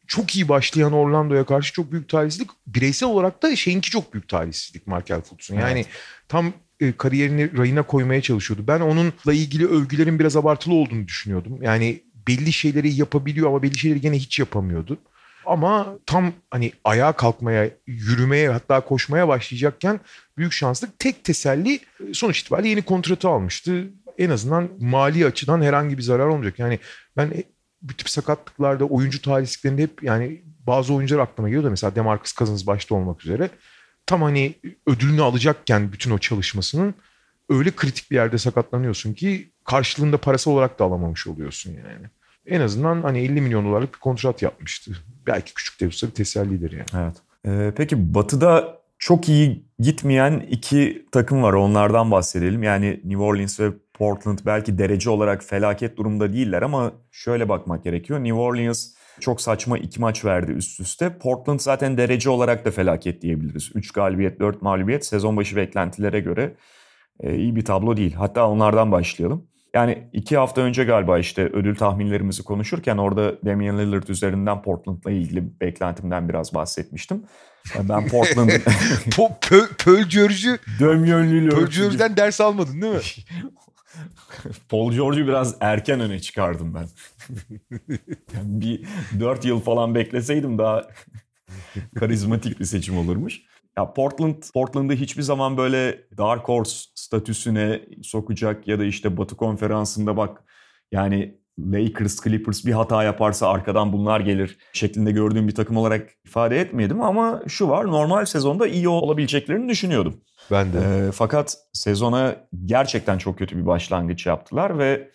çok iyi başlayan Orlando'ya karşı çok büyük talihsizlik. Bireysel olarak da şeyinki çok büyük talihsizlik Markel Fultz'un. Yani evet. tam e, kariyerini rayına koymaya çalışıyordu. Ben onunla ilgili övgülerin biraz abartılı olduğunu düşünüyordum. Yani belli şeyleri yapabiliyor ama belli şeyleri gene hiç yapamıyordu. Ama tam hani ayağa kalkmaya, yürümeye hatta koşmaya başlayacakken büyük şanslık tek teselli e, sonuç itibariyle yeni kontratı almıştı. En azından mali açıdan herhangi bir zarar olmayacak. Yani ben bu tip sakatlıklarda oyuncu talihsizliklerinde hep yani bazı oyuncular aklıma geliyor da mesela Demarcus Cousins başta olmak üzere tam hani ödülünü alacakken bütün o çalışmasının öyle kritik bir yerde sakatlanıyorsun ki karşılığında parası olarak da alamamış oluyorsun yani. En azından hani 50 milyon dolarlık bir kontrat yapmıştı. Belki küçük de bir tesellidir yani. Evet. Ee, peki Batı'da çok iyi gitmeyen iki takım var. Onlardan bahsedelim. Yani New Orleans ve Portland belki derece olarak felaket durumda değiller ama şöyle bakmak gerekiyor. New Orleans çok saçma iki maç verdi üst üste. Portland zaten derece olarak da felaket diyebiliriz. 3 galibiyet, 4 mağlubiyet sezon başı beklentilere göre e, iyi bir tablo değil. Hatta onlardan başlayalım. Yani iki hafta önce galiba işte ödül tahminlerimizi konuşurken orada Damian Lillard üzerinden Portland'la ilgili beklentimden biraz bahsetmiştim. Ben George'u... Damian Lillard. Pearl George'den ders almadın değil mi? Paul George'u biraz erken öne çıkardım ben. yani bir 4 yıl falan bekleseydim daha karizmatik bir seçim olurmuş. Ya Portland, Portland'ı hiçbir zaman böyle Dark Horse statüsüne sokacak ya da işte Batı konferansında bak yani Lakers, Clippers bir hata yaparsa arkadan bunlar gelir şeklinde gördüğüm bir takım olarak ifade etmedim ama şu var normal sezonda iyi olabileceklerini düşünüyordum. Ben de. E, fakat sezona gerçekten çok kötü bir başlangıç yaptılar ve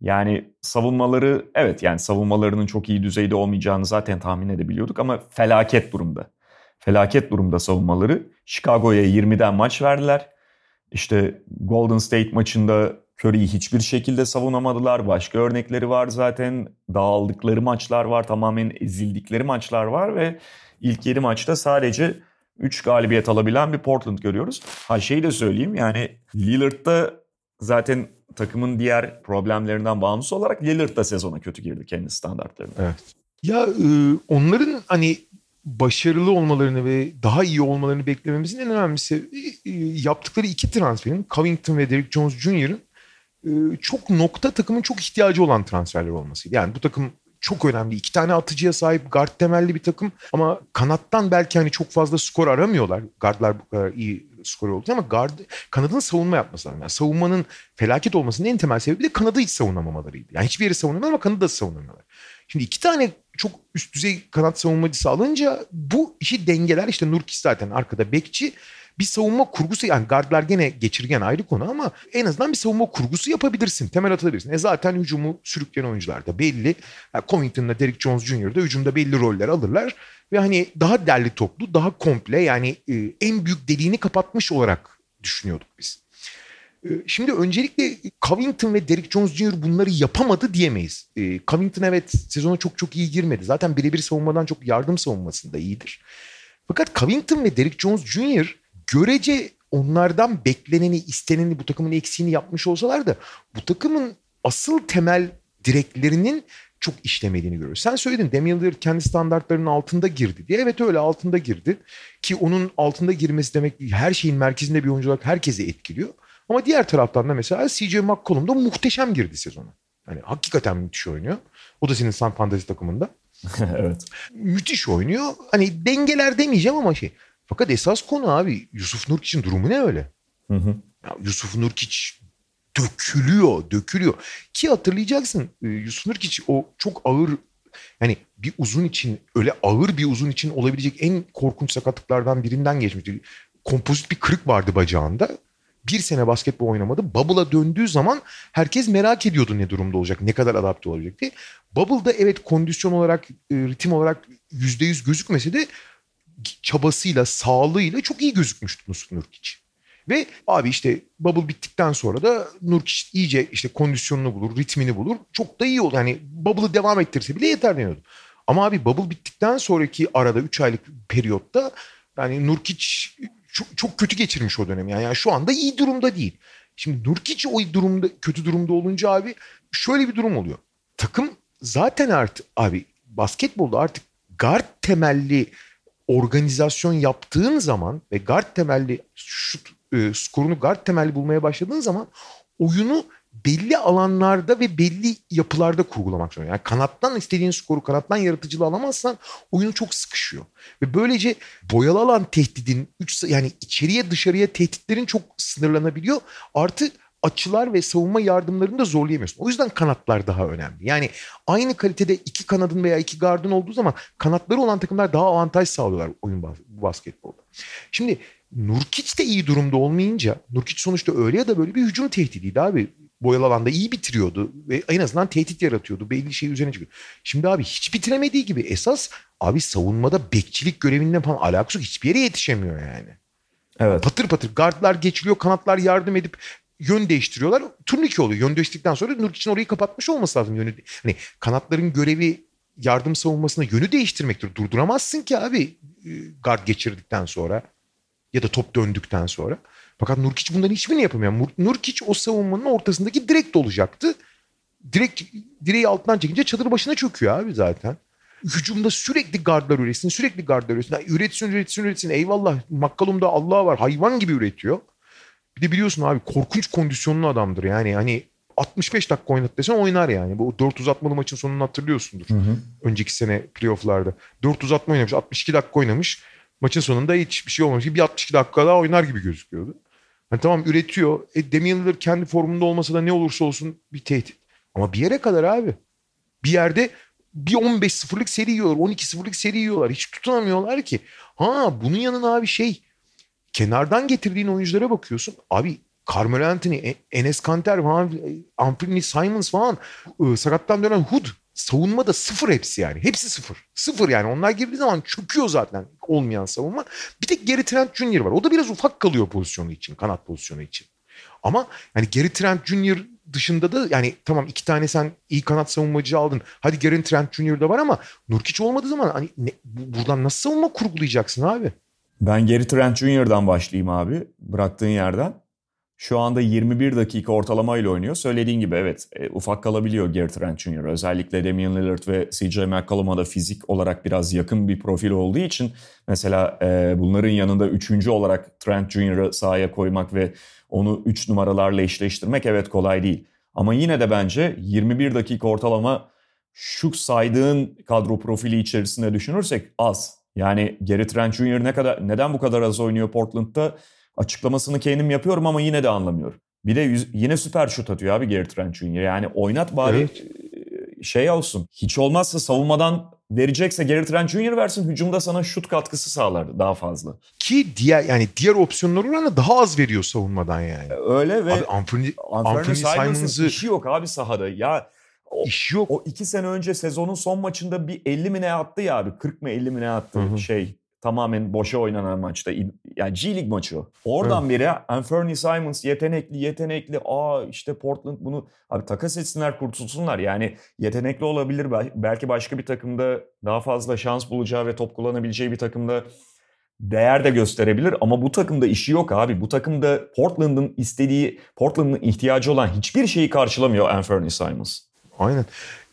yani savunmaları evet yani savunmalarının çok iyi düzeyde olmayacağını zaten tahmin edebiliyorduk ama felaket durumda. Felaket durumda savunmaları. Chicago'ya 20'den maç verdiler. İşte Golden State maçında Curry'i hiçbir şekilde savunamadılar. Başka örnekleri var zaten. Dağıldıkları maçlar var. Tamamen ezildikleri maçlar var ve ilk 7 maçta sadece 3 galibiyet alabilen bir Portland görüyoruz. Ha şeyi de söyleyeyim yani Lillard'da zaten takımın diğer problemlerinden bağımsız olarak Lillard da sezona kötü girdi kendi standartlarına. Evet. Ya e, onların hani başarılı olmalarını ve daha iyi olmalarını beklememizin en önemli sebebi e, yaptıkları iki transferin Covington ve Derrick Jones Jr.'ın e, çok nokta takımın çok ihtiyacı olan transferler olmasıydı. Yani bu takım çok önemli. İki tane atıcıya sahip guard temelli bir takım ama kanattan belki hani çok fazla skor aramıyorlar. Guardlar bu kadar iyi skor oldu ama guard, kanadın savunma yapması lazım. Yani savunmanın felaket olmasının en temel sebebi de kanadı hiç savunamamalarıydı. Yani hiçbir yeri savunamıyorlar ama kanadı da savunamıyorlar. Şimdi iki tane çok üst düzey kanat savunmacısı alınca bu işi dengeler. işte Nurkis zaten arkada bekçi bir savunma kurgusu yani gardlar gene geçirgen ayrı konu ama en azından bir savunma kurgusu yapabilirsin. Temel atabilirsin. E zaten hücumu sürükleyen oyuncular da belli. Yani Covington'la Derrick Jones Jr. da hücumda belli roller alırlar. Ve hani daha derli toplu, daha komple yani e, en büyük deliğini kapatmış olarak düşünüyorduk biz. E, şimdi öncelikle Covington ve Derrick Jones Jr. bunları yapamadı diyemeyiz. E, Covington evet sezona çok çok iyi girmedi. Zaten birebir savunmadan çok yardım savunmasında iyidir. Fakat Covington ve Derrick Jones Jr görece onlardan bekleneni, isteneni, bu takımın eksiğini yapmış olsalar da bu takımın asıl temel direklerinin çok işlemediğini görüyoruz. Sen söyledin Damian Lillard kendi standartlarının altında girdi diye. Evet öyle altında girdi. Ki onun altında girmesi demek her şeyin merkezinde bir oyuncu olarak herkesi etkiliyor. Ama diğer taraftan da mesela CJ McCollum da muhteşem girdi sezona. Yani hakikaten müthiş oynuyor. O da senin San Fantasy takımında. evet. Müthiş oynuyor. Hani dengeler demeyeceğim ama şey. Fakat esas konu abi Yusuf Nurkic'in durumu ne öyle? Hı hı. Ya Yusuf Nurkic dökülüyor, dökülüyor. Ki hatırlayacaksın e, Yusuf Nurkic o çok ağır yani bir uzun için öyle ağır bir uzun için olabilecek en korkunç sakatlıklardan birinden geçmişti. Kompozit bir kırık vardı bacağında. Bir sene basketbol oynamadı. Bubble'a döndüğü zaman herkes merak ediyordu ne durumda olacak, ne kadar adapte olacak diye. Bubble'da evet kondisyon olarak, e, ritim olarak %100 gözükmese de çabasıyla, sağlığıyla çok iyi gözükmüştü Yusuf Nurkic. Ve abi işte bubble bittikten sonra da Nurkic iyice işte kondisyonunu bulur, ritmini bulur. Çok da iyi oldu. Yani bubble'ı devam ettirse bile yeter deniyordu. Ama abi bubble bittikten sonraki arada 3 aylık periyotta yani Nurkic çok, çok kötü geçirmiş o dönemi. Yani, yani şu anda iyi durumda değil. Şimdi Nurkic o durumda kötü durumda olunca abi şöyle bir durum oluyor. Takım zaten artık abi basketbolda artık guard temelli organizasyon yaptığın zaman ve guard temelli şut e, skorunu guard temelli bulmaya başladığın zaman oyunu belli alanlarda ve belli yapılarda kurgulamak zorunda. Yani kanattan istediğin skoru, kanattan yaratıcılığı alamazsan oyunu çok sıkışıyor. Ve böylece boyalı alan tehdidin, üç, yani içeriye dışarıya tehditlerin çok sınırlanabiliyor. Artı açılar ve savunma yardımlarını da zorlayamıyorsun. O yüzden kanatlar daha önemli. Yani aynı kalitede iki kanadın veya iki gardın olduğu zaman kanatları olan takımlar daha avantaj sağlıyorlar oyun basketbolda. Şimdi Nurkic de iyi durumda olmayınca Nurkic sonuçta öyle ya da böyle bir hücum tehdidiydi abi. Boyalı alanda iyi bitiriyordu ve en azından tehdit yaratıyordu. Belli şey üzerine çıkıyor. Şimdi abi hiç bitiremediği gibi esas abi savunmada bekçilik görevinden falan alakası yok. Hiçbir yere yetişemiyor yani. Evet. Patır patır gardlar geçiliyor kanatlar yardım edip yön değiştiriyorlar. Turnike oluyor. Yön değiştirdikten sonra Nurkic'in orayı kapatmış olması lazım. Yönü, hani kanatların görevi yardım savunmasında yönü değiştirmektir. Durduramazsın ki abi e, guard geçirdikten sonra ya da top döndükten sonra. Fakat Nurkic bunların hiçbirini yapamıyor. Nurkic o savunmanın ortasındaki direkt olacaktı. Direkt direği altından çekince çadır başına çöküyor abi zaten. Hücumda sürekli gardlar üretsin, sürekli gardlar üretsin. Üretsin, üretsin, üretsin. Eyvallah Makkalum'da Allah var. Hayvan gibi üretiyor. Bir de biliyorsun abi korkunç kondisyonlu adamdır. Yani hani 65 dakika oynat desen oynar yani. Bu 4 uzatmalı maçın sonunu hatırlıyorsundur. Hı hı. Önceki sene playofflarda. 4 uzatma oynamış. 62 dakika oynamış. Maçın sonunda hiçbir şey olmamış. Bir 62 dakika daha oynar gibi gözüküyordu. Hani tamam üretiyor. E, Damian Lillard kendi formunda olmasa da ne olursa olsun bir tehdit. Ama bir yere kadar abi. Bir yerde bir 15-0'lık seri yiyorlar. 12-0'lık seri yiyorlar. Hiç tutunamıyorlar ki. Ha bunun yanına abi şey kenardan getirdiğin oyunculara bakıyorsun. Abi Carmelo Anthony, e, Enes Kanter falan, Anthony Simons falan, ıı, sakattan dönen Hood savunma da sıfır hepsi yani. Hepsi sıfır. Sıfır yani. Onlar girdiği zaman çöküyor zaten olmayan savunma. Bir tek Gary Trent Jr. var. O da biraz ufak kalıyor pozisyonu için. Kanat pozisyonu için. Ama yani Gary Trent Jr. dışında da yani tamam iki tane sen iyi kanat savunmacı aldın. Hadi Gary Trent Jr. da var ama Nurkic olmadığı zaman hani ne, buradan nasıl savunma kurgulayacaksın abi? Ben Gary Trent Jr.'dan başlayayım abi. Bıraktığın yerden. Şu anda 21 dakika ortalamayla oynuyor. Söylediğin gibi evet e, ufak kalabiliyor Gary Trent Jr. Özellikle Damian Lillard ve CJ McCollum'a da fizik olarak biraz yakın bir profil olduğu için mesela e, bunların yanında üçüncü olarak Trent Jr.'ı sahaya koymak ve onu 3 numaralarla eşleştirmek evet kolay değil. Ama yine de bence 21 dakika ortalama şu saydığın kadro profili içerisinde düşünürsek az. Yani Gary Trent Jr. ne kadar neden bu kadar az oynuyor Portland'da? Açıklamasını kendim yapıyorum ama yine de anlamıyorum. Bir de yüz, yine süper şut atıyor abi Gary Trent Jr. Yani oynat bari evet. E, şey olsun. Hiç olmazsa savunmadan verecekse Gary Trent Jr. versin. Hücumda sana şut katkısı sağlar daha fazla. Ki diğer yani diğer opsiyonlar oranla daha az veriyor savunmadan yani. Öyle ve abi Anthony, Anthony, Anthony Simons'ı işi yok abi sahada. Ya o, iş yok. O iki sene önce sezonun son maçında bir 50 mi ne attı ya abi. 40 mı 50 mi ne attı Hı-hı. şey tamamen boşa oynanan maçta. Yani G League maçı o. Oradan evet. beri Anthony Simons yetenekli yetenekli. Aa işte Portland bunu abi takas etsinler kurtulsunlar. Yani yetenekli olabilir. Belki başka bir takımda daha fazla şans bulacağı ve top kullanabileceği bir takımda değer de gösterebilir ama bu takımda işi yok abi. Bu takımda Portland'ın istediği, Portland'ın ihtiyacı olan hiçbir şeyi karşılamıyor Anthony Simons. Aynen.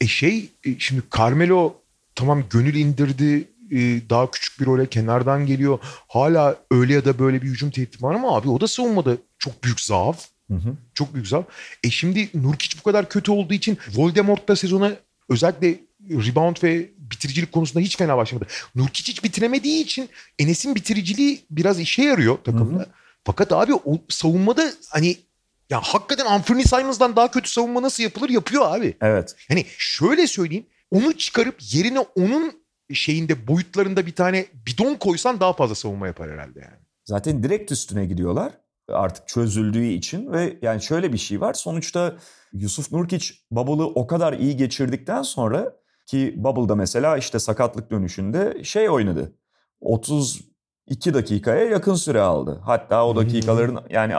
E şey e, şimdi Carmelo tamam gönül indirdi e, daha küçük bir role kenardan geliyor. Hala öyle ya da böyle bir hücum tehdidi var ama abi o da savunmada çok büyük zaaf. Hı hı. Çok büyük zaaf. E şimdi Nurkic bu kadar kötü olduğu için Voldemort da sezona özellikle rebound ve bitiricilik konusunda hiç fena başlamadı. Nurkic hiç bitiremediği için Enes'in bitiriciliği biraz işe yarıyor takımda. Hı hı. Fakat abi o savunmada hani ya hakikaten Anthony Simons'dan daha kötü savunma nasıl yapılır yapıyor abi. Evet. Hani şöyle söyleyeyim onu çıkarıp yerine onun şeyinde boyutlarında bir tane bidon koysan daha fazla savunma yapar herhalde yani. Zaten direkt üstüne gidiyorlar artık çözüldüğü için ve yani şöyle bir şey var. Sonuçta Yusuf Nurkic Bubble'ı o kadar iyi geçirdikten sonra ki Bubble'da mesela işte sakatlık dönüşünde şey oynadı. 32 dakikaya yakın süre aldı. Hatta o dakikaların yani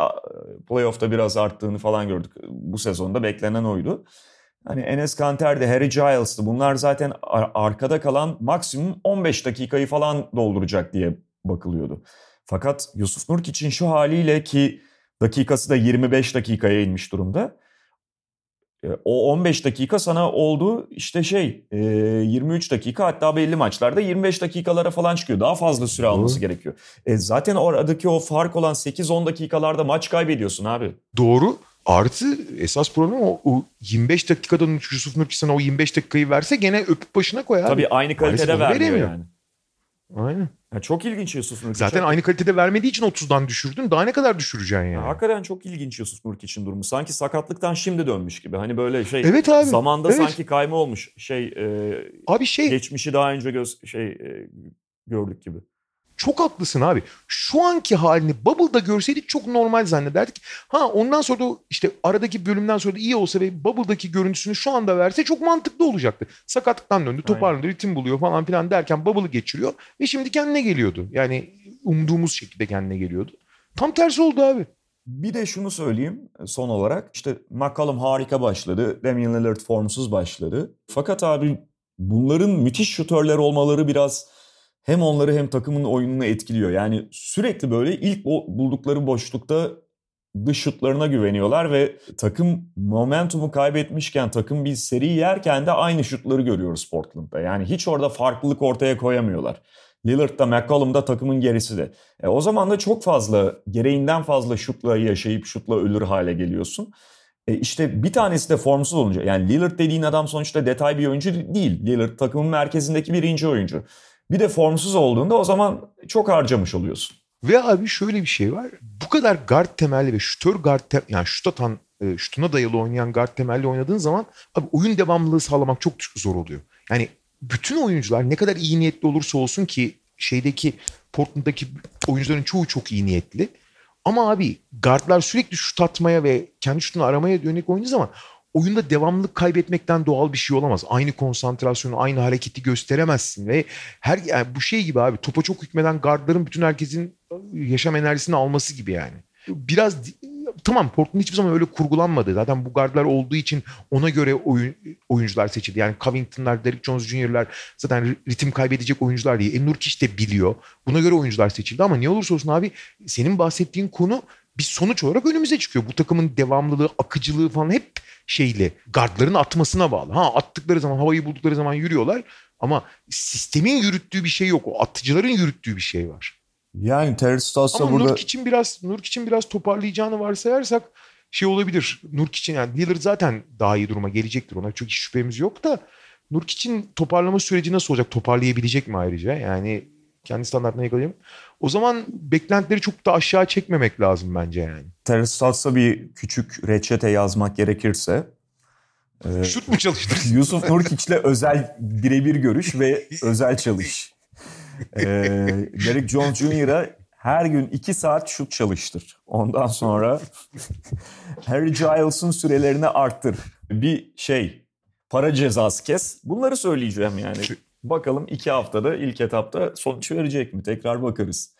playoff'ta biraz arttığını falan gördük. Bu sezonda beklenen oydu. Hani Enes Kanter'de, Harry Giles'tı. Bunlar zaten arkada kalan maksimum 15 dakikayı falan dolduracak diye bakılıyordu. Fakat Yusuf Nurkic'in şu haliyle ki dakikası da 25 dakikaya inmiş durumda. E, o 15 dakika sana oldu işte şey 23 e, dakika hatta belli maçlarda 25 dakikalara falan çıkıyor. Daha fazla süre alması Doğru. gerekiyor. E zaten oradaki o fark olan 8-10 dakikalarda maç kaybediyorsun abi. Doğru. Artı esas problem o, o 25 dakikadan Yusuf Nurkic sana o 25 dakikayı verse gene öpüp başına koyar. Tabii aynı kalitede vermiyor yani. Aynen. Ya çok ilginç Yusuf Nurkic. Zaten aynı kalitede vermediği için 30'dan düşürdün. Daha ne kadar düşüreceksin yani? Ya, hakikaten çok ilginç Yusuf Nurkic'in durumu. Sanki sakatlıktan şimdi dönmüş gibi. Hani böyle şey evet abi, zamanda evet. sanki kayma olmuş. Şey e, Abi şey geçmişi daha önce göz şey e, gördük gibi. Çok haklısın abi. Şu anki halini Bubble'da görseydik çok normal zannederdik. Ha ondan sonra da işte aradaki bölümden sonra da iyi olsa ve Bubble'daki görüntüsünü şu anda verse çok mantıklı olacaktı. Sakatlıktan döndü, toparlandı, ritim buluyor falan filan derken Bubble'ı geçiriyor ve şimdi kendine geliyordu. Yani umduğumuz şekilde kendine geliyordu. Tam tersi oldu abi. Bir de şunu söyleyeyim son olarak. İşte McCollum harika başladı. Damian Lillard formsuz başladı. Fakat abi bunların müthiş şutörler olmaları biraz hem onları hem takımın oyununu etkiliyor. Yani sürekli böyle ilk buldukları boşlukta dış şutlarına güveniyorlar ve takım momentumu kaybetmişken takım bir seri yerken de aynı şutları görüyoruz Portland'da. Yani hiç orada farklılık ortaya koyamıyorlar. Lillard'da McCollum'da takımın gerisi de. E, o zaman da çok fazla gereğinden fazla şutla yaşayıp şutla ölür hale geliyorsun. E işte bir tanesi de formsuz olunca yani Lillard dediğin adam sonuçta detay bir oyuncu değil. Lillard takımın merkezindeki birinci oyuncu. Bir de formsuz olduğunda o zaman çok harcamış oluyorsun. Ve abi şöyle bir şey var. Bu kadar guard temelli ve şutör guard tem yani şut atan e, şutuna dayalı oynayan guard temelli oynadığın zaman abi oyun devamlılığı sağlamak çok zor oluyor. Yani bütün oyuncular ne kadar iyi niyetli olursa olsun ki şeydeki Portland'daki oyuncuların çoğu çok iyi niyetli. Ama abi guardlar sürekli şut atmaya ve kendi şutunu aramaya yönelik oynadığı zaman oyunda devamlılık kaybetmekten doğal bir şey olamaz. Aynı konsantrasyonu, aynı hareketi gösteremezsin ve her yani bu şey gibi abi topa çok hükmeden gardların bütün herkesin yaşam enerjisini alması gibi yani. Biraz tamam Portland hiçbir zaman öyle kurgulanmadı. Zaten bu gardlar olduğu için ona göre oyun, oyuncular seçildi. Yani Covington'lar, Derek Jones Jr.'lar zaten ritim kaybedecek oyuncular değil. E, de biliyor. Buna göre oyuncular seçildi ama ne olursa olsun abi senin bahsettiğin konu bir sonuç olarak önümüze çıkıyor. Bu takımın devamlılığı, akıcılığı falan hep şeyle gardların atmasına bağlı. Ha attıkları zaman havayı buldukları zaman yürüyorlar ama sistemin yürüttüğü bir şey yok. O atıcıların yürüttüğü bir şey var. Yani Terence Stotts'a burada... Nurk için biraz Nurk için biraz toparlayacağını varsayarsak şey olabilir. Nurk için yani Lillard zaten daha iyi duruma gelecektir. Ona çok hiç şüphemiz yok da Nurk için toparlama süreci nasıl olacak? Toparlayabilecek mi ayrıca? Yani kendi standartına yakalayayım. O zaman beklentileri çok da aşağı çekmemek lazım bence yani. Terence Stotts'a bir küçük reçete yazmak gerekirse e, Şut mu çalıştır? Yusuf Nurkic'le özel birebir görüş ve özel çalış. e, Derek Jones Jr.'a her gün iki saat şut çalıştır. Ondan sonra Harry Giles'ın sürelerini arttır. Bir şey para cezası kes. Bunları söyleyeceğim yani. Bakalım iki haftada ilk etapta sonuç verecek mi? Tekrar bakarız.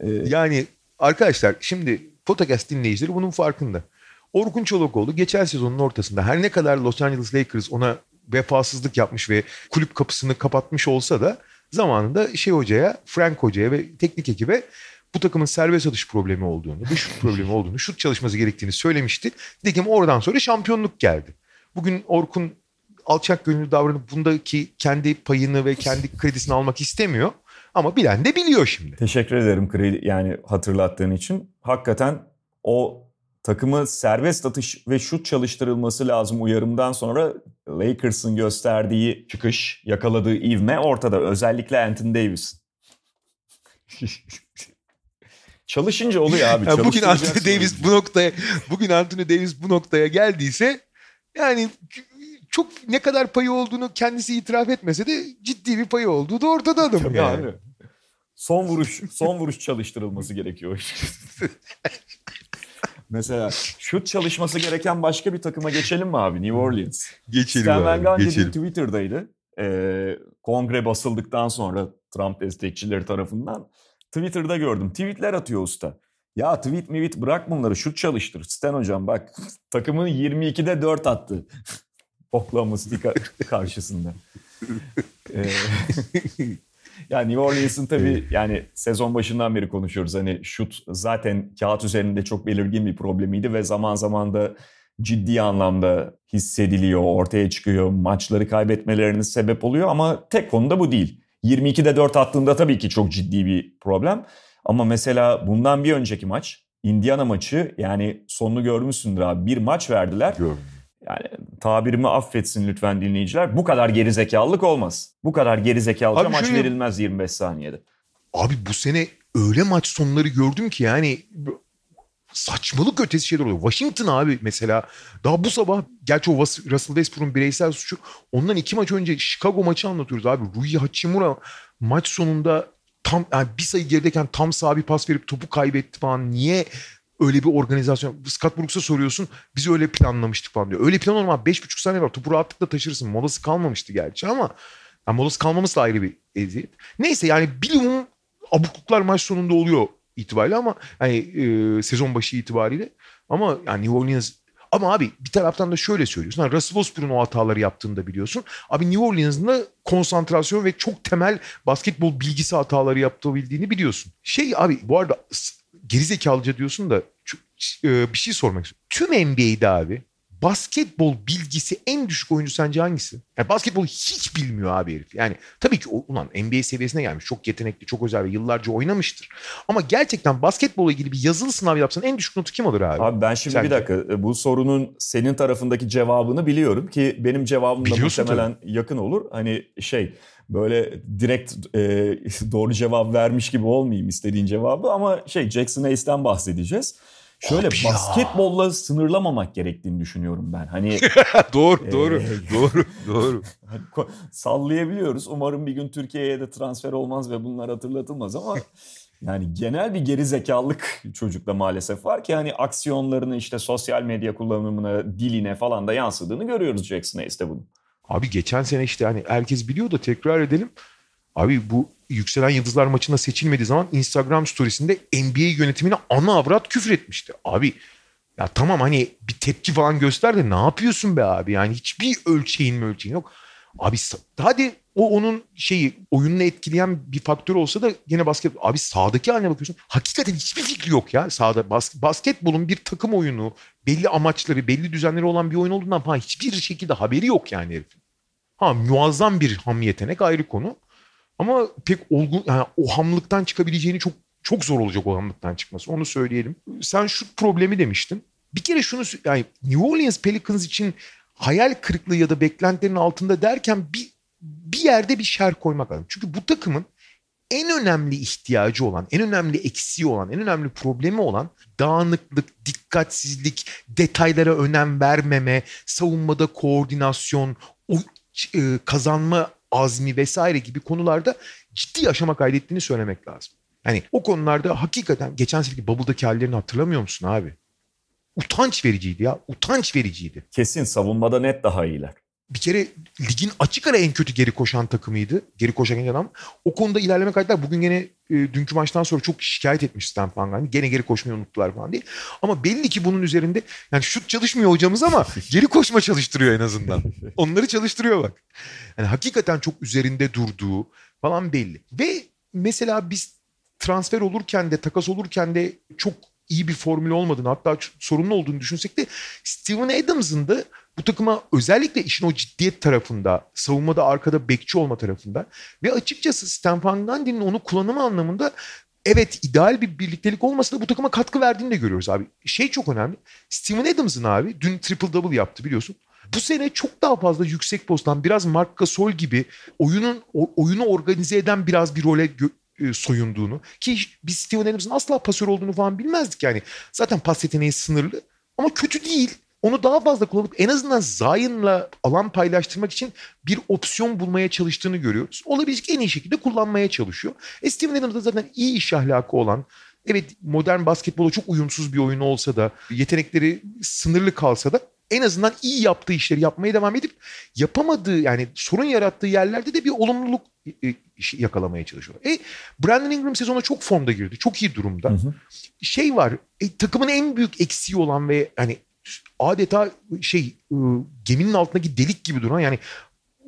Ee... Yani arkadaşlar şimdi podcast dinleyicileri bunun farkında. Orkun Çolakoğlu geçen sezonun ortasında her ne kadar Los Angeles Lakers ona vefasızlık yapmış ve kulüp kapısını kapatmış olsa da zamanında şey hocaya, Frank hocaya ve teknik ekibe bu takımın serbest atış problemi olduğunu, bir şut problemi olduğunu, şut çalışması gerektiğini söylemişti. Nitekim oradan sonra şampiyonluk geldi. Bugün Orkun alçak gönüllü davranıp bundaki kendi payını ve kendi kredisini almak istemiyor. Ama bilen de biliyor şimdi. Teşekkür ederim kredi yani hatırlattığın için. Hakikaten o takımı serbest atış ve şut çalıştırılması lazım uyarımdan sonra Lakers'ın gösterdiği çıkış, yakaladığı ivme ortada. Özellikle Anthony Davis. Çalışınca oluyor abi. Yani bugün Anthony. Davis bu noktaya bugün Anthony Davis bu noktaya geldiyse yani çok ne kadar payı olduğunu kendisi itiraf etmese de ciddi bir payı olduğu da ortada Tabii yani. abi. Son vuruş, son vuruş çalıştırılması gerekiyor. Mesela şut çalışması gereken başka bir takıma geçelim mi abi? New Orleans. Geçelim Stan Van abi, Gundy geçelim. Twitter'daydı. Ee, kongre basıldıktan sonra Trump destekçileri tarafından Twitter'da gördüm. Tweetler atıyor usta. Ya tweet mi tweet bırak bunları şut çalıştır. Stan hocam bak takımın 22'de 4 attı. Oklahoma City karşısında. Ee, yani New Orleans'ın tabii yani sezon başından beri konuşuyoruz. Hani şut zaten kağıt üzerinde çok belirgin bir problemiydi ve zaman zaman da ciddi anlamda hissediliyor, ortaya çıkıyor. Maçları kaybetmelerine sebep oluyor ama tek konu da bu değil. 22'de 4 attığında tabii ki çok ciddi bir problem. Ama mesela bundan bir önceki maç Indiana maçı yani sonunu görmüşsündür abi. Bir maç verdiler. Gördüm. Yani tabirimi affetsin lütfen dinleyiciler. Bu kadar gerizekalılık olmaz. Bu kadar gerizekalıca Abi maç şöyle- verilmez 25 saniyede. Abi bu sene öyle maç sonları gördüm ki yani saçmalık ötesi şeyler oluyor. Washington abi mesela daha bu sabah gerçi o Russell Westbrook'un bireysel suçu ondan iki maç önce Chicago maçı anlatıyoruz abi. Rui Hachimura maç sonunda tam yani bir sayı gerideyken tam sağ bir pas verip topu kaybetti falan. Niye öyle bir organizasyon? Scott Brooks'a soruyorsun biz öyle planlamıştık falan diyor. Öyle plan. Beş buçuk saniye var. Topu rahatlıkla taşırsın. Molası kalmamıştı gerçi ama yani molası kalmaması da ayrı bir eziyet. Neyse yani bilimum abukluklar maç sonunda oluyor itibariyle ama hani e, sezon başı itibariyle ama yani New Orleans ama abi bir taraftan da şöyle söylüyorsun. Hani Russell Westbrook'un o hataları yaptığını da biliyorsun. Abi New Orleans'ın da konsantrasyon ve çok temel basketbol bilgisi hataları yapabildiğini biliyorsun. Şey abi bu arada gerizekalıca diyorsun da e, bir şey sormak istiyorum. Tüm NBA'de abi basketbol bilgisi en düşük oyuncu sence hangisi? Yani basketbolu hiç bilmiyor abi herif. Yani tabii ki ulan NBA seviyesine gelmiş. Çok yetenekli, çok özel ve yıllarca oynamıştır. Ama gerçekten basketbolla ilgili bir yazılı sınav yapsan en düşük notu kim alır abi? Abi ben şimdi Sence? bir dakika e, bu sorunun senin tarafındaki cevabını biliyorum ki benim cevabım da muhtemelen yakın olur. Hani şey böyle direkt e, doğru cevap vermiş gibi olmayayım istediğin cevabı ama şey Jackson Hayes'ten bahsedeceğiz. Şöyle Abi ya. basketbolla sınırlamamak gerektiğini düşünüyorum ben. Hani doğru, doğru, Ee, doğru, doğru. Hani sallayabiliyoruz. Umarım bir gün Türkiye'ye de transfer olmaz ve bunlar hatırlatılmaz ama yani genel bir geri zekalılık çocukta maalesef var ki hani aksiyonlarını işte sosyal medya kullanımına, diline falan da yansıdığını görüyoruz Jackson Hayes'te bunu. Abi geçen sene işte hani herkes biliyor da tekrar edelim. Abi bu Yükselen Yıldızlar maçında seçilmediği zaman Instagram storiesinde NBA yönetimine ana avrat küfür etmişti. Abi ya tamam hani bir tepki falan göster de ne yapıyorsun be abi? Yani hiçbir ölçeğin mi ölçeğin yok. Abi hadi o onun şeyi oyununu etkileyen bir faktör olsa da yine basket abi sahadaki haline bakıyorsun. Hakikaten hiçbir fikri yok ya sahada. Bas, basketbolun bir takım oyunu, belli amaçları, belli düzenleri olan bir oyun olduğundan falan hiçbir şekilde haberi yok yani herifin. Ha muazzam bir ham yetenek ayrı konu. Ama pek olgun yani o hamlıktan çıkabileceğini çok çok zor olacak o hamlıktan çıkması. Onu söyleyelim. Sen şu problemi demiştin. Bir kere şunu yani New Orleans Pelicans için hayal kırıklığı ya da beklentilerin altında derken bir bir yerde bir şer koymak lazım. Çünkü bu takımın en önemli ihtiyacı olan, en önemli eksiği olan, en önemli problemi olan dağınıklık, dikkatsizlik, detaylara önem vermeme, savunmada koordinasyon, kazanma azmi vesaire gibi konularda ciddi aşama kaydettiğini söylemek lazım. Yani o konularda hakikaten geçen seneki Bubble'daki hallerini hatırlamıyor musun abi? Utanç vericiydi ya. Utanç vericiydi. Kesin savunmada net daha iyiler. Bir kere ligin açık ara en kötü geri koşan takımıydı. Geri koşan adam. O konuda ilerleme kaydettiler. Bugün gene e, dünkü maçtan sonra çok şikayet etmiş Stan Van Gundy. Gene geri koşmayı unuttular falan diye. Ama belli ki bunun üzerinde yani şut çalışmıyor hocamız ama geri koşma çalıştırıyor en azından. Onları çalıştırıyor bak. Yani hakikaten çok üzerinde durduğu, falan belli. Ve mesela biz transfer olurken de takas olurken de çok iyi bir formül olmadığını hatta sorunlu olduğunu düşünsek de Steven Adams'ın da bu takıma özellikle işin o ciddiyet tarafında, savunmada arkada bekçi olma tarafında ve açıkçası Stan Van Gundy'nin onu kullanımı anlamında evet ideal bir birliktelik olmasa da bu takıma katkı verdiğini de görüyoruz abi. Şey çok önemli. Steven Adams'ın abi dün triple double yaptı biliyorsun. Bu sene çok daha fazla yüksek posttan biraz Mark Gasol gibi oyunun oyunu organize eden biraz bir role gö- e, soyunduğunu ki biz Steven Adams'ın asla pasör olduğunu falan bilmezdik yani. Zaten pas yeteneği sınırlı ama kötü değil. Onu daha fazla kullanıp en azından Zion'la alan paylaştırmak için bir opsiyon bulmaya çalıştığını görüyoruz. Olabilecek en iyi şekilde kullanmaya çalışıyor. E Steven Adams da zaten iyi iş ahlakı olan, evet modern basketbola çok uyumsuz bir oyunu olsa da, yetenekleri sınırlı kalsa da en azından iyi yaptığı işleri yapmaya devam edip yapamadığı yani sorun yarattığı yerlerde de bir olumluluk e, yakalamaya çalışıyor. E Brandon Ingram sezona çok formda girdi. Çok iyi durumda. Hı hı. Şey var. E, takımın en büyük eksiği olan ve hani adeta şey ıı, geminin altındaki delik gibi duran yani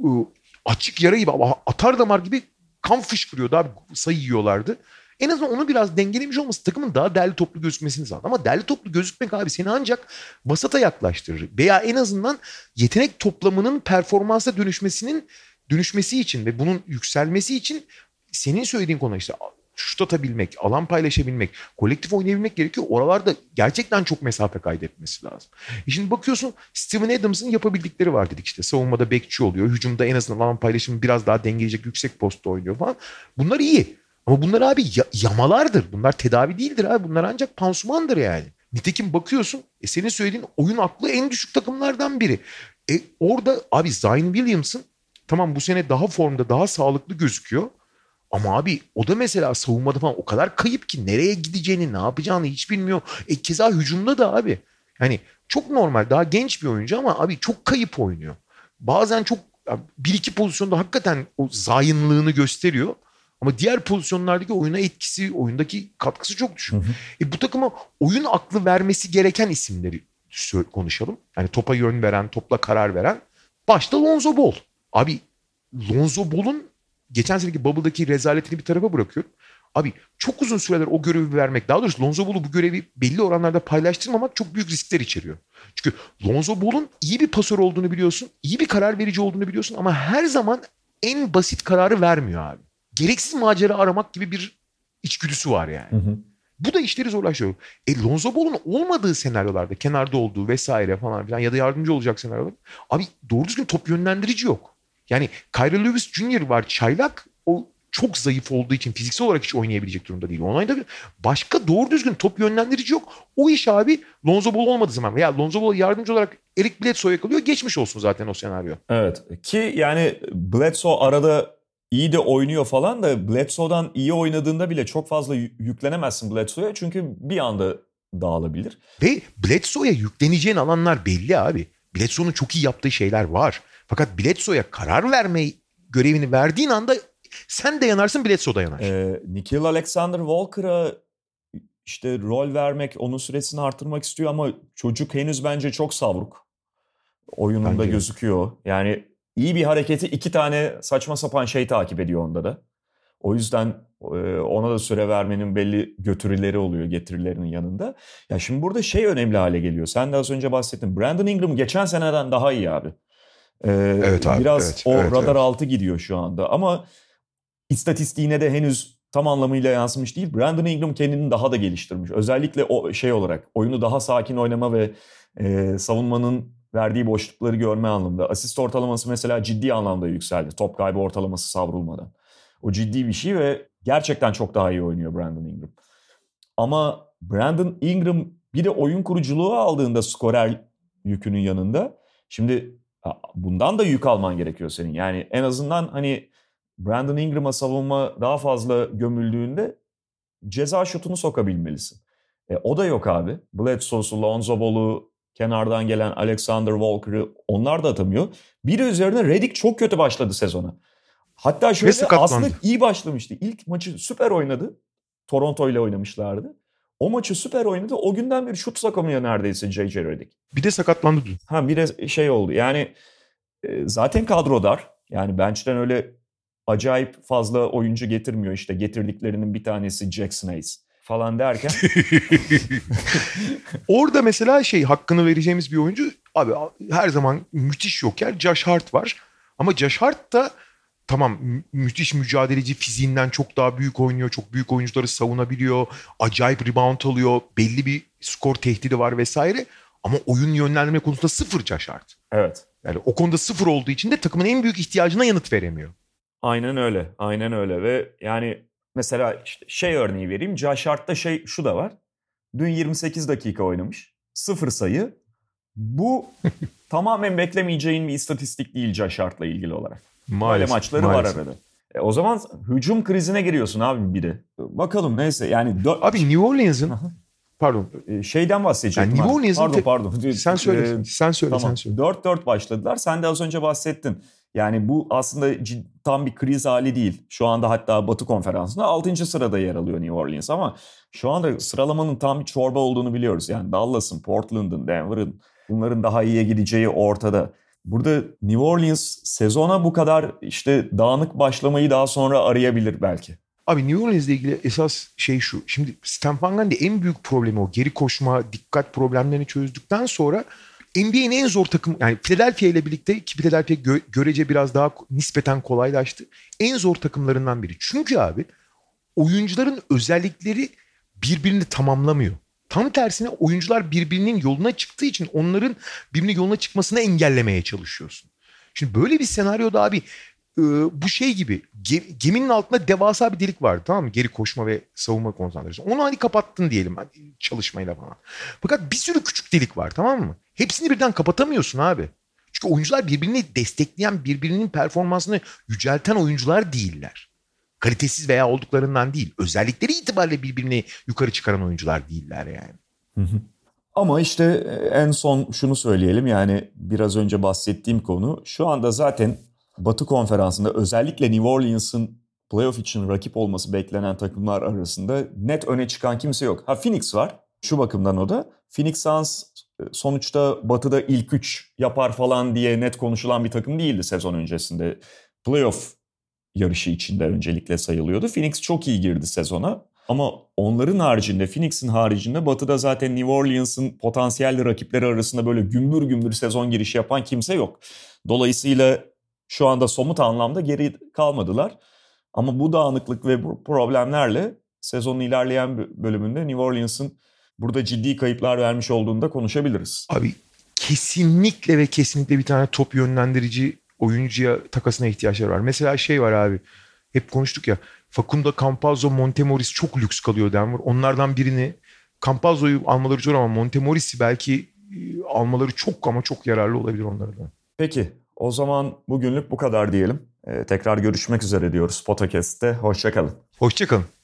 ıı, açık yara gibi atar damar gibi kan fışkırıyordu abi sayı yiyorlardı. En azından onu biraz dengelemiş olması takımın daha değerli toplu gözükmesini sağladı. Ama değerli toplu gözükmek abi seni ancak vasata yaklaştırır. Veya en azından yetenek toplamının performansa dönüşmesinin dönüşmesi için ve bunun yükselmesi için senin söylediğin konu işte şut atabilmek, alan paylaşabilmek, kolektif oynayabilmek gerekiyor. Oralarda gerçekten çok mesafe kaydetmesi lazım. E şimdi bakıyorsun Steven Adams'ın yapabildikleri var dedik işte. Savunmada bekçi oluyor. Hücumda en azından alan paylaşımı biraz daha dengeleyecek yüksek postta oynuyor falan. Bunlar iyi. Ama bunlar abi yamalardır. Bunlar tedavi değildir abi. Bunlar ancak pansumandır yani. Nitekim bakıyorsun e senin söylediğin oyun aklı en düşük takımlardan biri. E orada abi Zion Williamson tamam bu sene daha formda daha sağlıklı gözüküyor. Ama abi o da mesela savunmada falan o kadar kayıp ki nereye gideceğini ne yapacağını hiç bilmiyor. E keza hücumda da abi. Yani çok normal daha genç bir oyuncu ama abi çok kayıp oynuyor. Bazen çok bir iki pozisyonda hakikaten o zayınlığını gösteriyor. Ama diğer pozisyonlardaki oyuna etkisi, oyundaki katkısı çok düşük. Hı hı. E bu takıma oyun aklı vermesi gereken isimleri konuşalım. Yani topa yön veren, topla karar veren. Başta Lonzo Ball. Abi Lonzo Ball'un geçen seneki Bubble'daki rezaletini bir tarafa bırakıyorum. Abi çok uzun süreler o görevi vermek, daha doğrusu Lonzo Ball'u bu görevi belli oranlarda paylaştırmamak çok büyük riskler içeriyor. Çünkü Lonzo Ball'un iyi bir pasör olduğunu biliyorsun, iyi bir karar verici olduğunu biliyorsun ama her zaman en basit kararı vermiyor abi. Gereksiz macera aramak gibi bir içgüdüsü var yani. Hı hı. Bu da işleri zorlaştırıyor. E Lonzo Ball'un olmadığı senaryolarda, kenarda olduğu vesaire falan filan ya da yardımcı olacak senaryolar. Abi doğru düzgün top yönlendirici yok. Yani Kyrie Lewis Jr. var çaylak. O çok zayıf olduğu için fiziksel olarak hiç oynayabilecek durumda değil. Onayda başka doğru düzgün top yönlendirici yok. O iş abi Lonzo Ball olmadığı zaman veya Lonzo Ball yardımcı olarak Eric Bledsoe'ya kalıyor. Geçmiş olsun zaten o senaryo. Evet ki yani Bledsoe arada iyi de oynuyor falan da Bledsoe'dan iyi oynadığında bile çok fazla yüklenemezsin Bledsoe'ya. Çünkü bir anda dağılabilir. Ve Bledsoe'ya yükleneceğin alanlar belli abi. Bledsoe'nun çok iyi yaptığı şeyler var. Fakat Bledsoe'ya karar verme görevini verdiğin anda sen de yanarsın Bledsoe da yanar. Ee, Nikhil Alexander Walker'a işte rol vermek, onun süresini artırmak istiyor ama çocuk henüz bence çok savruk. Oyununda bence. gözüküyor. Yani iyi bir hareketi iki tane saçma sapan şey takip ediyor onda da. O yüzden ona da süre vermenin belli götürüleri oluyor getirilerinin yanında. Ya şimdi burada şey önemli hale geliyor. Sen de az önce bahsettin. Brandon Ingram geçen seneden daha iyi abi. Ee, evet abi. Biraz evet, o evet, radar evet. altı gidiyor şu anda ama istatistiğine de henüz tam anlamıyla yansımış değil. Brandon Ingram kendini daha da geliştirmiş. Özellikle o şey olarak oyunu daha sakin oynama ve e, savunmanın verdiği boşlukları görme anlamında. Asist ortalaması mesela ciddi anlamda yükseldi. Top kaybı ortalaması savrulmadan. O ciddi bir şey ve gerçekten çok daha iyi oynuyor Brandon Ingram. Ama Brandon Ingram bir de oyun kuruculuğu aldığında skorer yükünün yanında. Şimdi bundan da yük alman gerekiyor senin. Yani en azından hani Brandon Ingram'a savunma daha fazla gömüldüğünde ceza şutunu sokabilmelisin. E, o da yok abi. Bledsoe'su, Lonzo Ball'u, kenardan gelen Alexander Walker'ı onlar da atamıyor. Biri üzerine Redick çok kötü başladı sezona. Hatta şöyle aslında iyi başlamıştı. İlk maçı süper oynadı. Toronto ile oynamışlardı. O maçı süper oynadı. O günden beri şut sakamıyor neredeyse J.J. Redick. Bir de sakatlandı dün. Ha bir de şey oldu. Yani e, zaten kadro dar. Yani bench'ten öyle acayip fazla oyuncu getirmiyor. İşte getirdiklerinin bir tanesi Jackson Hayes falan derken. Orada mesela şey hakkını vereceğimiz bir oyuncu abi her zaman müthiş yoker Josh Hart var. Ama Josh Hart da tamam mü- müthiş mücadeleci fiziğinden çok daha büyük oynuyor. Çok büyük oyuncuları savunabiliyor. Acayip rebound alıyor. Belli bir skor tehdidi var vesaire. Ama oyun yönlendirme konusunda sıfır Hart. evet. Yani o konuda sıfır olduğu için de takımın en büyük ihtiyacına yanıt veremiyor. Aynen öyle. Aynen öyle ve yani mesela işte şey örneği vereyim. Josh Hart'ta şey şu da var. Dün 28 dakika oynamış. Sıfır sayı. Bu tamamen beklemeyeceğin bir istatistik değil Josh Hart'la ilgili olarak. Böyle maçları maalesef. var arada. E, o zaman hücum krizine giriyorsun abi bir de. Bakalım neyse yani dö- Abi New Orleans'ın pardon e, şeyden bahsedecektim. Yani New. Orleans'ın Pardon te- pardon. sen söyle E, sen söyle Tamam. sen söyle. 4-4 başladılar. Sen de az önce bahsettin. Yani bu aslında cid- tam bir kriz hali değil. Şu anda hatta Batı Konferansı'nda 6. sırada yer alıyor New Orleans ama şu anda sıralamanın tam bir çorba olduğunu biliyoruz. Yani Dallas'ın, Portland'ın, Denver'ın bunların daha iyiye gideceği ortada. Burada New Orleans sezona bu kadar işte dağınık başlamayı daha sonra arayabilir belki. Abi New Orleans'le ilgili esas şey şu. Şimdi Stan Van Gundy en büyük problemi o. Geri koşma, dikkat problemlerini çözdükten sonra NBA'nin en zor takım yani Philadelphia ile birlikte ki Philadelphia gö- görece biraz daha nispeten kolaylaştı. En zor takımlarından biri. Çünkü abi oyuncuların özellikleri birbirini tamamlamıyor. Tam tersine oyuncular birbirinin yoluna çıktığı için onların birbirinin yoluna çıkmasını engellemeye çalışıyorsun. Şimdi böyle bir senaryoda abi e, bu şey gibi ge- geminin altında devasa bir delik vardı tamam mı? Geri koşma ve savunma konsantrasyonu. Onu hani kapattın diyelim çalışmayla falan. Fakat bir sürü küçük delik var tamam mı? Hepsini birden kapatamıyorsun abi. Çünkü oyuncular birbirini destekleyen, birbirinin performansını yücelten oyuncular değiller. Kalitesiz veya olduklarından değil. Özellikleri itibariyle birbirini yukarı çıkaran oyuncular değiller yani. Ama işte e, en son şunu söyleyelim yani biraz önce bahsettiğim konu şu anda zaten Batı konferansında özellikle New Orleans'ın playoff için rakip olması beklenen takımlar arasında net öne çıkan kimse yok. Ha Phoenix var şu bakımdan o da. Phoenix Suns e, sonuçta Batı'da ilk üç yapar falan diye net konuşulan bir takım değildi sezon öncesinde. Playoff yarışı içinde öncelikle sayılıyordu. Phoenix çok iyi girdi sezona. Ama onların haricinde, Phoenix'in haricinde Batı'da zaten New Orleans'ın potansiyelli rakipleri arasında böyle gümbür gümbür sezon girişi yapan kimse yok. Dolayısıyla şu anda somut anlamda geri kalmadılar. Ama bu dağınıklık ve bu problemlerle sezonun ilerleyen bölümünde New Orleans'ın burada ciddi kayıplar vermiş olduğunu da konuşabiliriz. Abi kesinlikle ve kesinlikle bir tane top yönlendirici oyuncuya takasına ihtiyaçları var. Mesela şey var abi. Hep konuştuk ya. Facundo Campazzo, Montemoris çok lüks kalıyor Denver. Onlardan birini Campazzo'yu almaları zor ama Montemoris'i belki e, almaları çok ama çok yararlı olabilir onlara da. Peki o zaman bugünlük bu kadar diyelim. Ee, tekrar görüşmek üzere diyoruz Podcast'te. Hoşçakalın. Hoşçakalın.